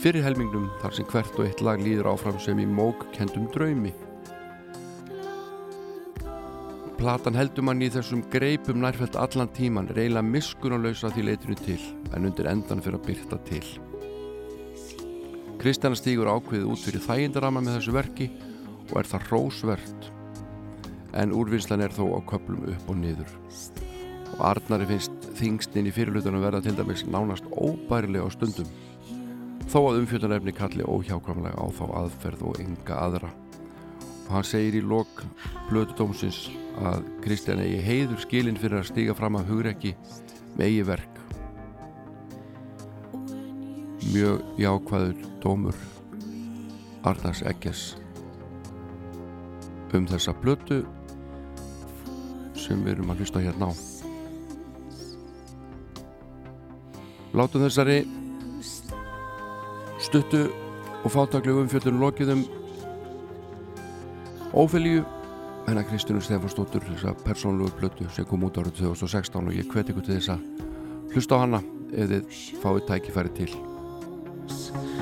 fyrirhelmingnum þar sem hvert og eitt lag líður áfram sem í mókkendum draumi. Platan heldur mann í þessum greipum nærfælt allan tíman reyla miskunarlausa því leitinu til en undir endan fyrir að byrta til Kristjana stígur ákveðið út fyrir þægindarama með þessu verki og er það rósvert en úrvinnslan er þó á köplum upp og niður. Og Arnari finnst þingstinn í fyrirlutunum verða til dæmis nánast óbærilega á stundum þó að umfjöldunarefni kalli óhjákvæmlega á þá aðferð og enga aðra. Og hann segir í lok blödudómsins að Kristján eigi heiður skilin fyrir að stíga fram að hugrekki með eigi verk mjög jákvæður dómur Arnars Egges um þessa blödu sem við erum að hlusta hérna á. Látum þessari stuttu og fátaklu umfjöldun lokiðum ófylgju hennar Kristjánur Stefansdóttur þessa persónlegu blötu sem kom út árið 2016 og ég hveti ykkur til þess að hlusta á ef þið fáið tækifæri til years.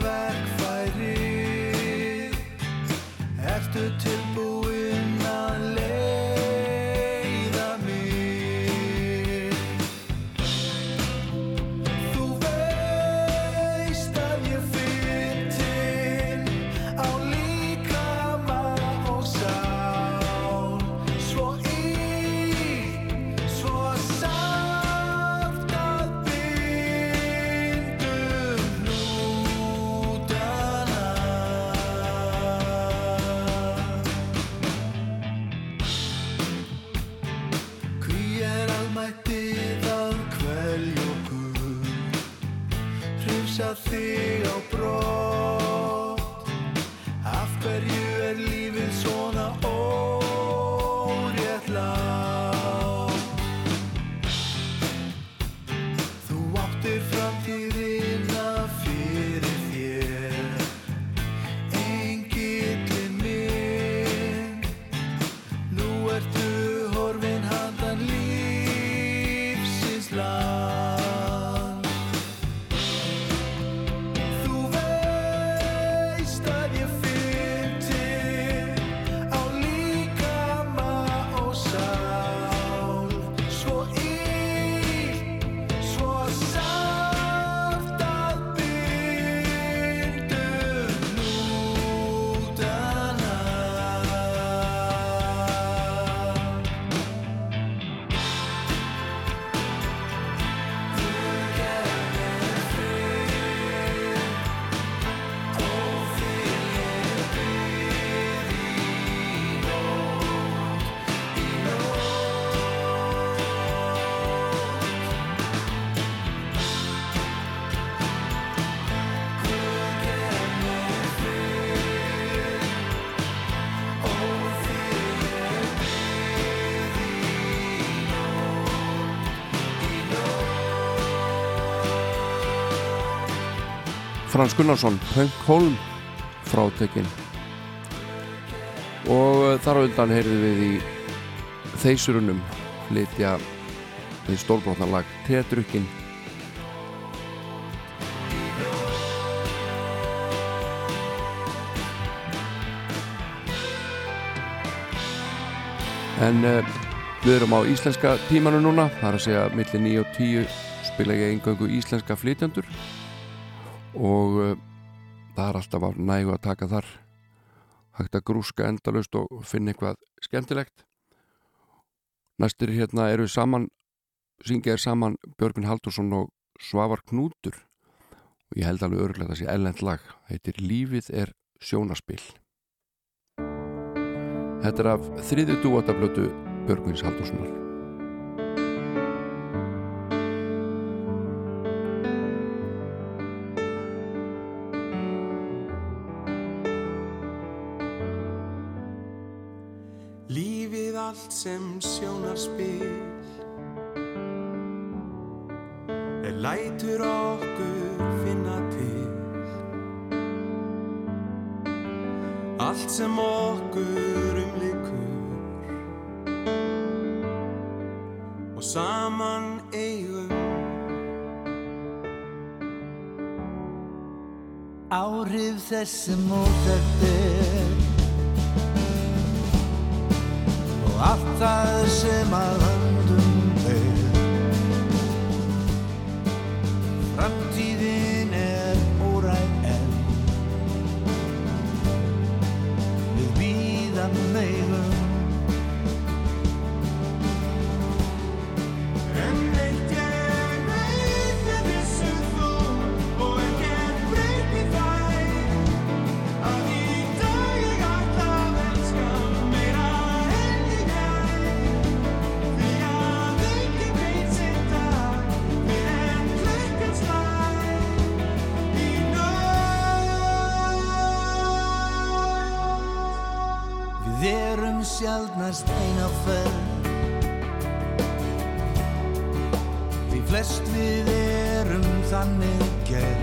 Hvert Frans Gunnarsson, Punk Holm frátekinn og eh, þar á undan heyrðum við í þeisurunum flytja því stórbrotna lag Tetrukkin en uh, við erum á íslenska tímanu núna það er að segja millir 9 og 10 spila ég eingöngu íslenska flytjandur nægu að taka þar. Hægt að grúska endalust og finna eitthvað skemmtilegt. Næstir hérna eru saman syngja er saman Björgvin Haldursson og Svavar Knútur. Og ég held alveg örglega sé ellend lag. Heitir Lífið er sjónaspil Þetta er af þriðu dúatablötu Björgvins Haldurssonar allt sem sjónarspil Er lætur okkur finna til. Allt sem okkur umlikur Og saman eigum. Áhrif þess sem óþekkt allt það sem að sjaldnar steina fell Því flest við erum þannig gerð.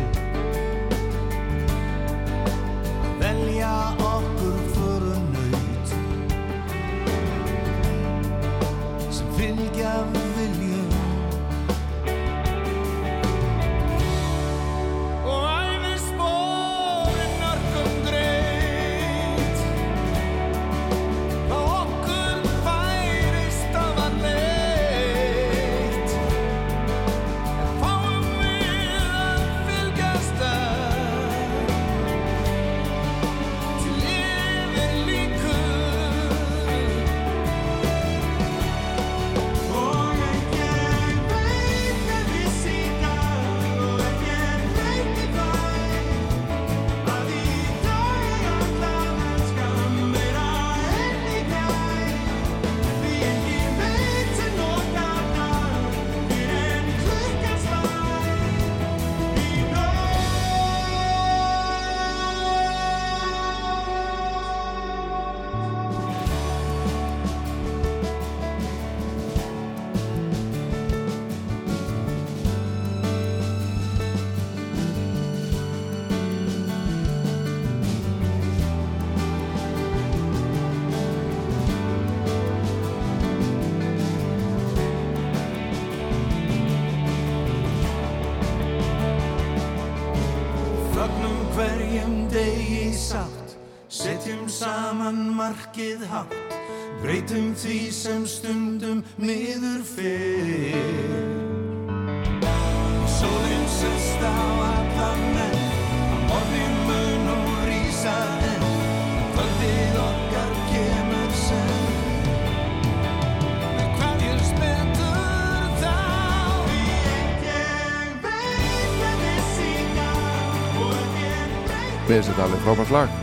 Veit Við þetta alveg frábært lag.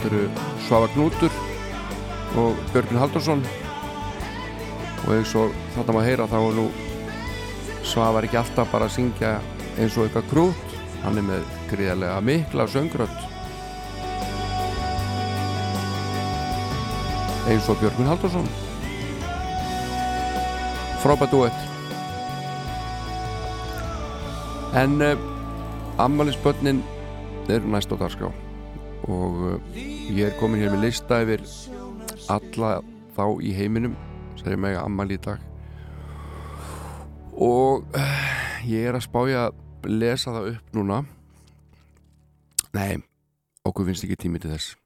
Þetta eru Svava Knútur og Björgun Haldursson og eins og þetta maður heyra þá er nú Svava er ekki alltaf bara að syngja eins og eitthvað krút hann er með gríðarlega mikla söngrödd. Eins og Björgun Haldursson frábært duett en uh, ammælisbönnin eru næst á dagskrá. Og uh, ég er komin hér með lista yfir alla þá í heiminum sem er með ammæli í dag. Og uh, ég er að spája að lesa það upp núna. Nei okkur finnst ekki tími til þess.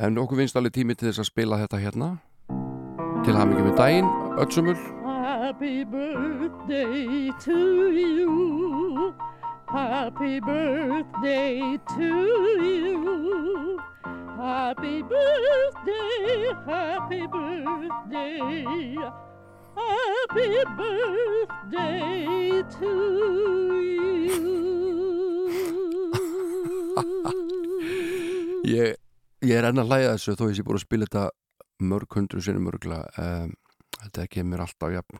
En okkur finnst alveg tími til þess að spila þetta hérna. Til hamingi með daginn öllsumul Happy birthday to you. Happy birthday to you. Happy birthday, happy birthday. Happy birthday to you. (laughs) ég, ég er enn að hlæða þessu þó ég sé búin að spila þetta mörg hundru sinni mörgla um, þetta kemur alltaf jafn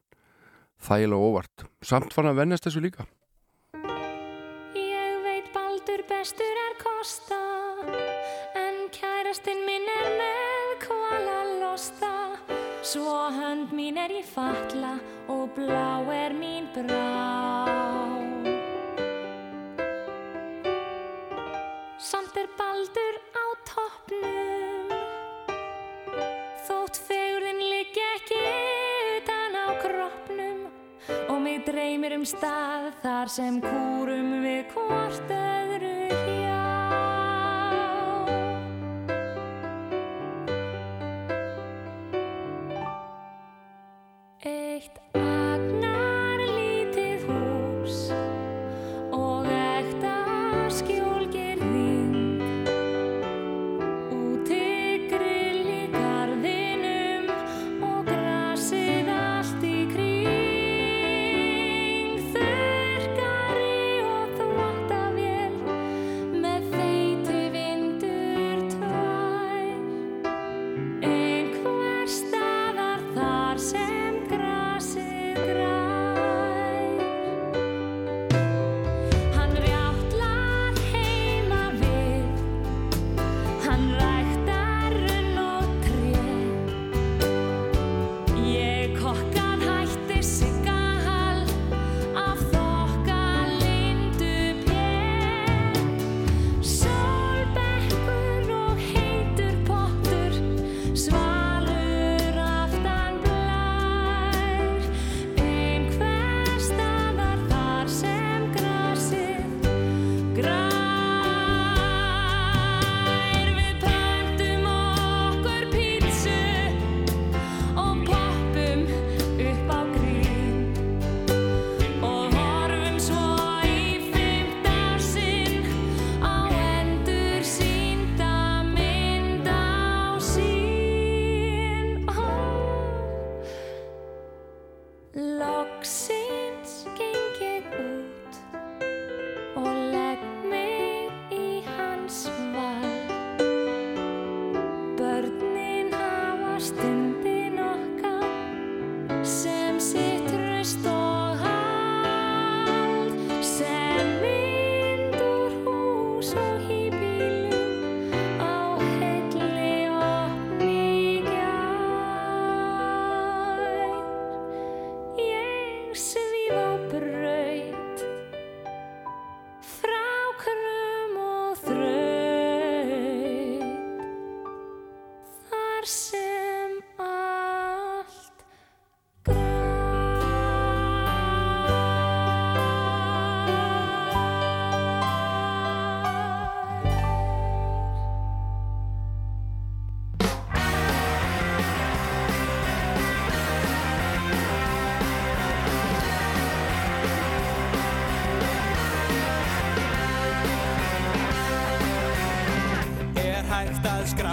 þægilega óvart samt fann að vennast þessu líka bestur er kosta En kærastinn minn er með kvala losta. Svo hönd mín er ég fatla Og blá er mín brá. Samt er Baldur á toppnum Þótt fegurðin ligg dreymir um stað þar sem kúrum við hvort öðru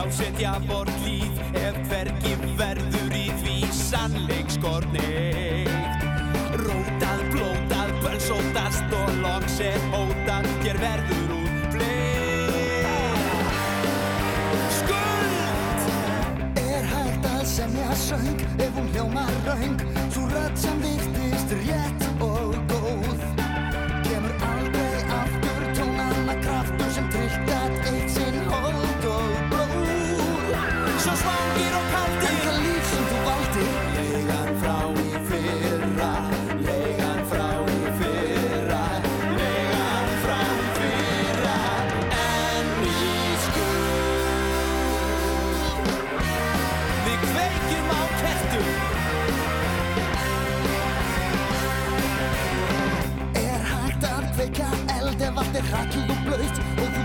skrásetja vort líf ef hvergi verður í því sannleikskorneitt Rótað, blótað, bölsótast og loks er hótað Hér verður úr fleir Skuld! Er hægt að semja söng ef hún hljómar raung Svo rödd sem virtist rétt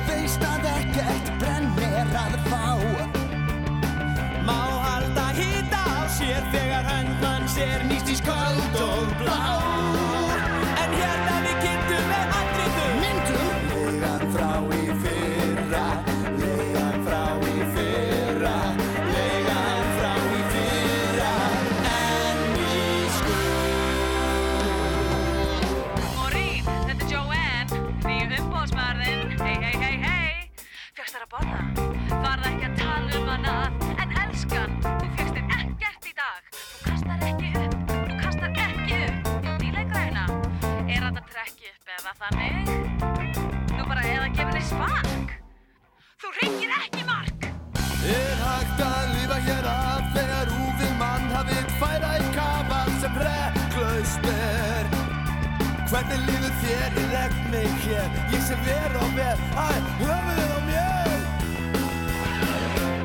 veist að ekkert Er þetta trekki upp eða þannig? Nú bara eða gefur þér spark. Þú ringir ekki mark. Er hægt að lifa hér af Þegar úfið mann hafið færa í kafal sem reklaust er Hvernig líður þér? Legg mig hér Ég sé ver og ver Æ, höfuðið á mér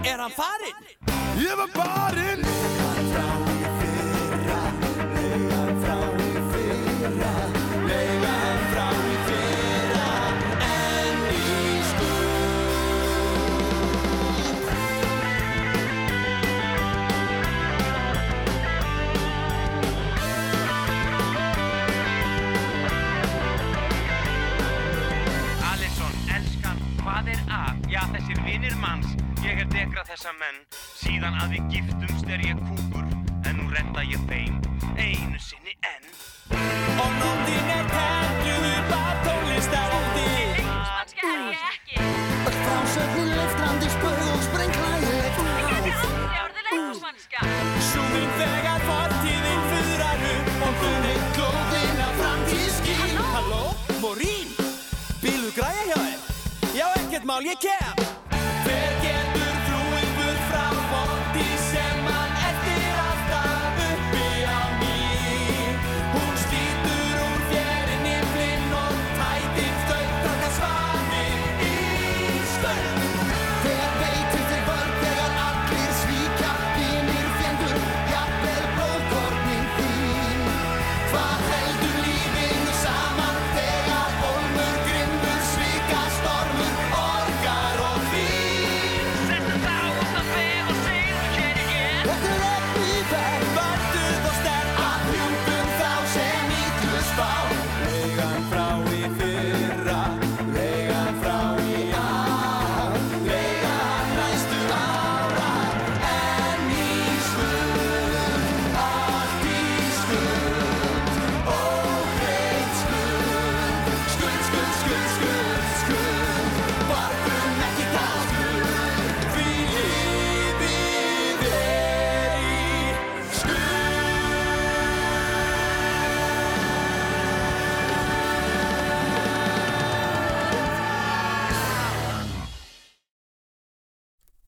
Er hann farinn? Ég var barinn vinnir manns, ég er degra þessa menn. Síðan að við giftumst er ég kúkur, en nú redda ég þeim, einu sinni enn. Og nóttin er tengluð upp að tónlistaráldi Ungusmannska er ég ekki. Öll frásögnin leiftrandi spöð og sprengklægilegt Þetta er aldrei orðið leikúsmannska. Súminn þegar fortíðin fuðrar upp. Og þunni glóðin af framtíð skín Halló, Morín, bílu græja hjá þér? Já, ekkert mál, ég kem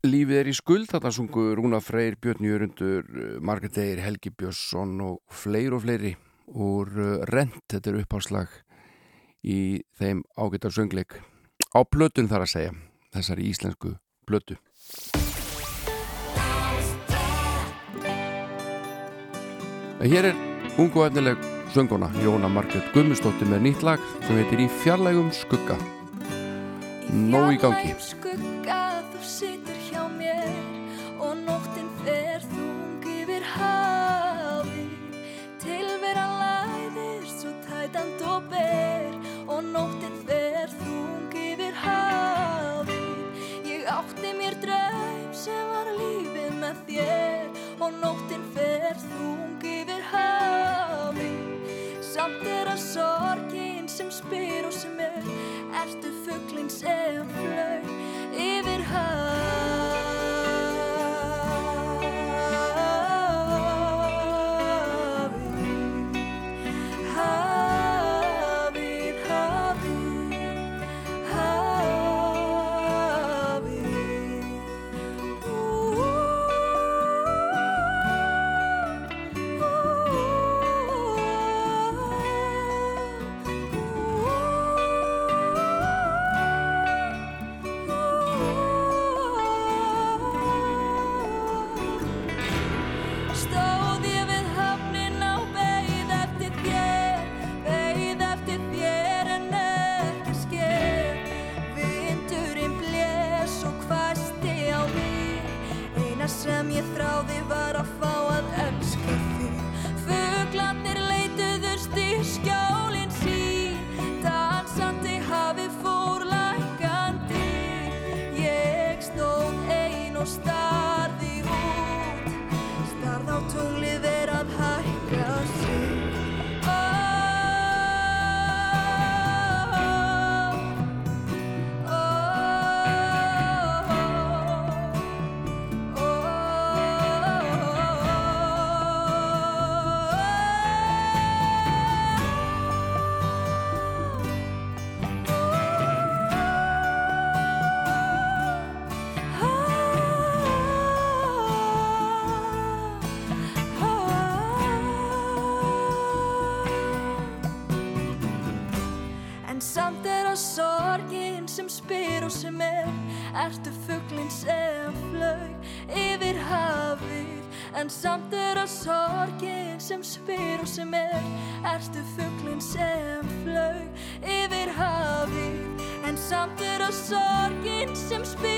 Lífið er í skuld, þetta sungu Rúna Freyr, Björn Jörundur, uh, Margrét Eir, Helgi Björnsson og fleir og fleiri úr uh, Rent, þetta er uppháslag í þeim ágættar söngleik á plötun þar að segja, þessari íslensku plötu. En hér er ungu og efnileg sönguna Jóna Margrét Gummistóttir með nýtt lag sem heitir Í fjarlægum skugga. Nó í gangi. Svo tætand En samt er að sorgin sem spyr og sem er. Ertu fugglinn sem flög yfir hafið? En samt er að sorgin sem spyr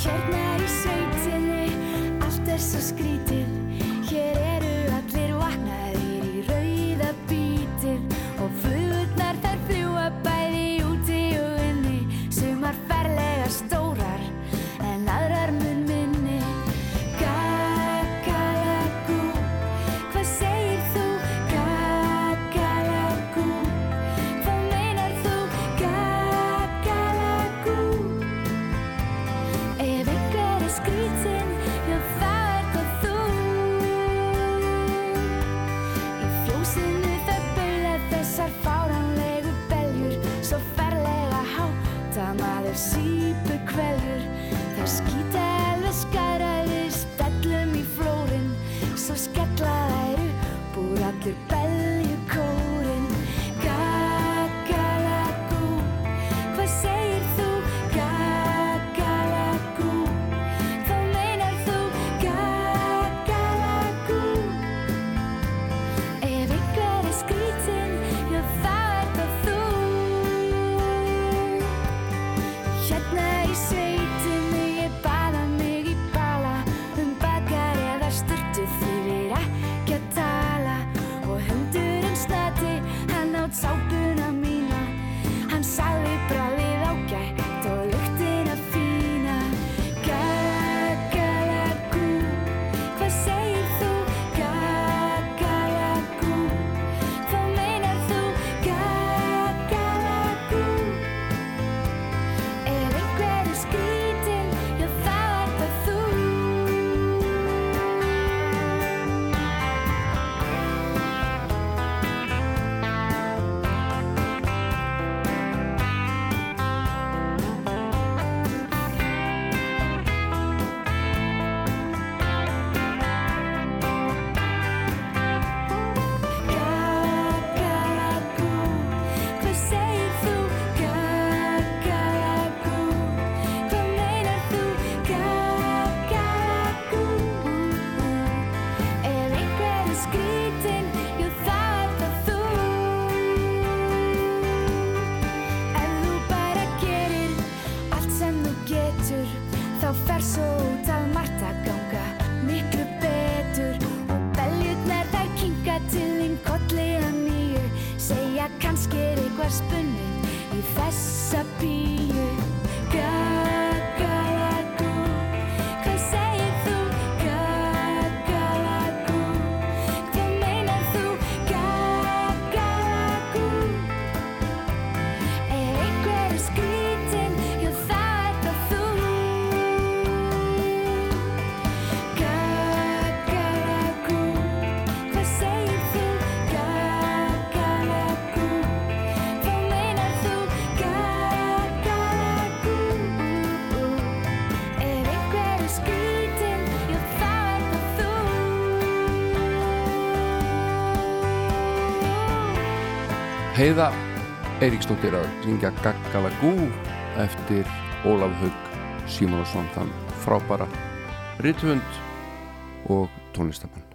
Hérna er í sveitinni Allt er svo skrít Heiða Eiríksdóttir að syngja Gaggalagú eftir Ólaf Haug Símonasson þann frábæra rithund og tónlistamann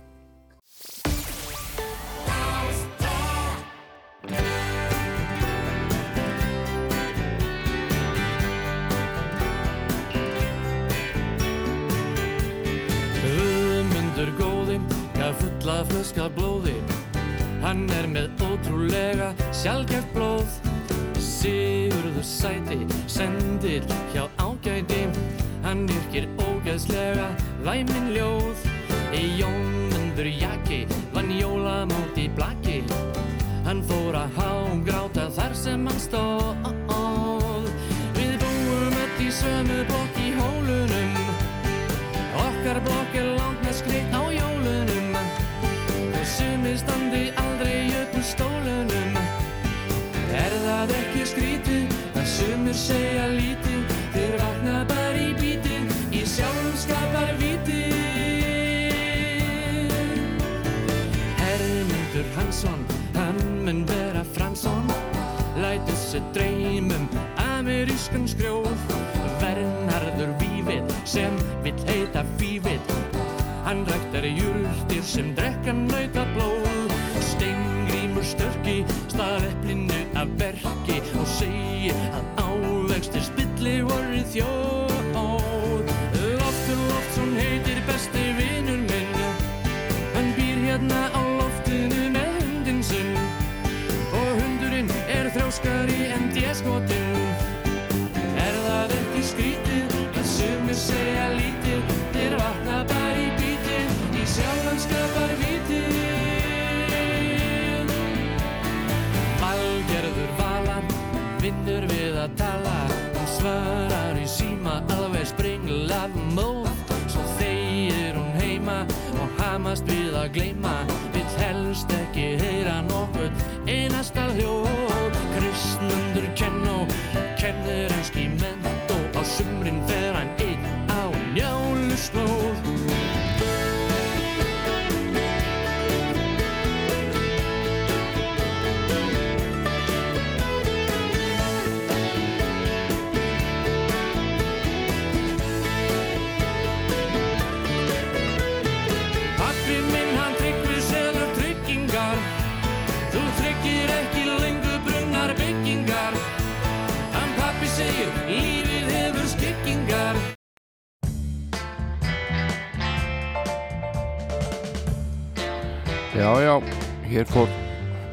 hér fór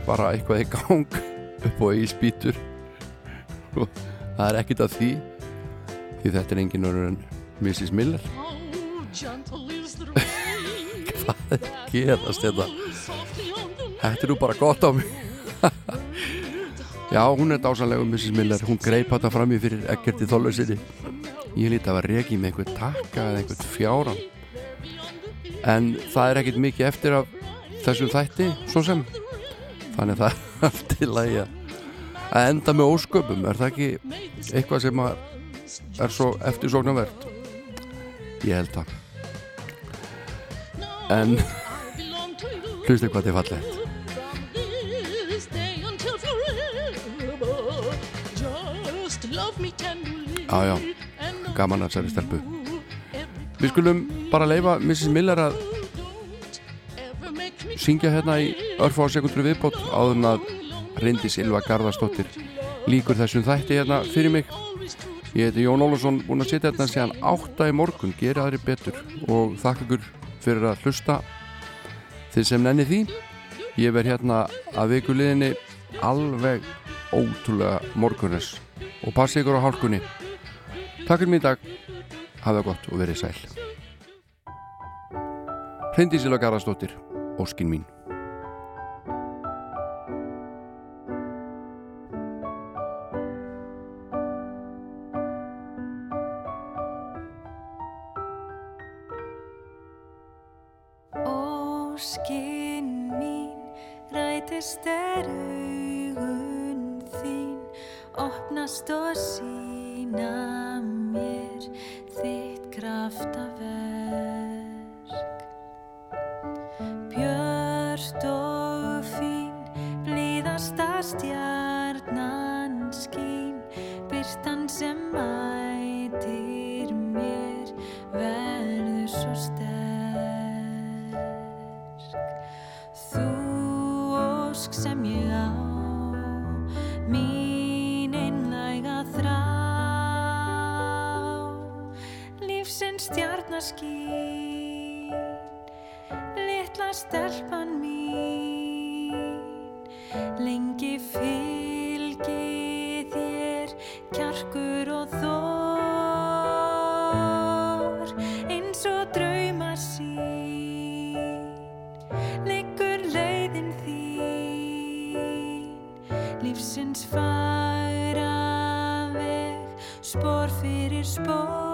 bara eitthvað í gang upp á Egilsbítur og það er ekkert að því því þetta er engin önnur en Mrs. Miller (laughs) Hvað er gerast þetta? Þetta er nú bara gott á mig Já, hún er dásanlega Mrs. Miller, hún greip þetta fram í fyrir ekkerti þólusinni Ég líti að var regi með einhver takka eða einhvern fjáran En það er ekkert mikið eftir af þessum þætti, svo sem. Þannig það (laughs) er allt til að ég að enda með ósköpum er það ekki eitthvað sem er svo eftirsóknarvert? Ég held það. En (laughs) hlustu hvað þið fallið já já, gaman að særi stelpu. Við skulum bara leifa Mrs. Miller að syngja hérna í örfá sekundur viðbót áður en að Rindi Silva Garðarsdóttir líkur þessum þætti hérna fyrir mig. Ég heiti Jón Ólafsson búin að sitja hérna síðan átta í morgun. Gera aðri betur og þakka ykkur fyrir að hlusta. Þið sem nenni því ég verð hérna að vikuliðinni alveg ótrúlega morgunes og passi ykkur á hálkunni. Takk fyrir mig í dag. Hafa gott og verið sæl. Hreindísila Garðarsdóttir Óskin mín. Óskin mín rætist er augun þín opnast og sína mér þitt kraftaverk stjarnan skín byrtan sem mætir mér verður svo sterk. Þú ósk sem ég á mín einlæga þrá. Lífsins stjarnaskín litla stelpan mín lengi fylgi þér kjarkur og þór eins og draumar sín liggur leiðin þín. Lífsins færa veg spór fyrir spór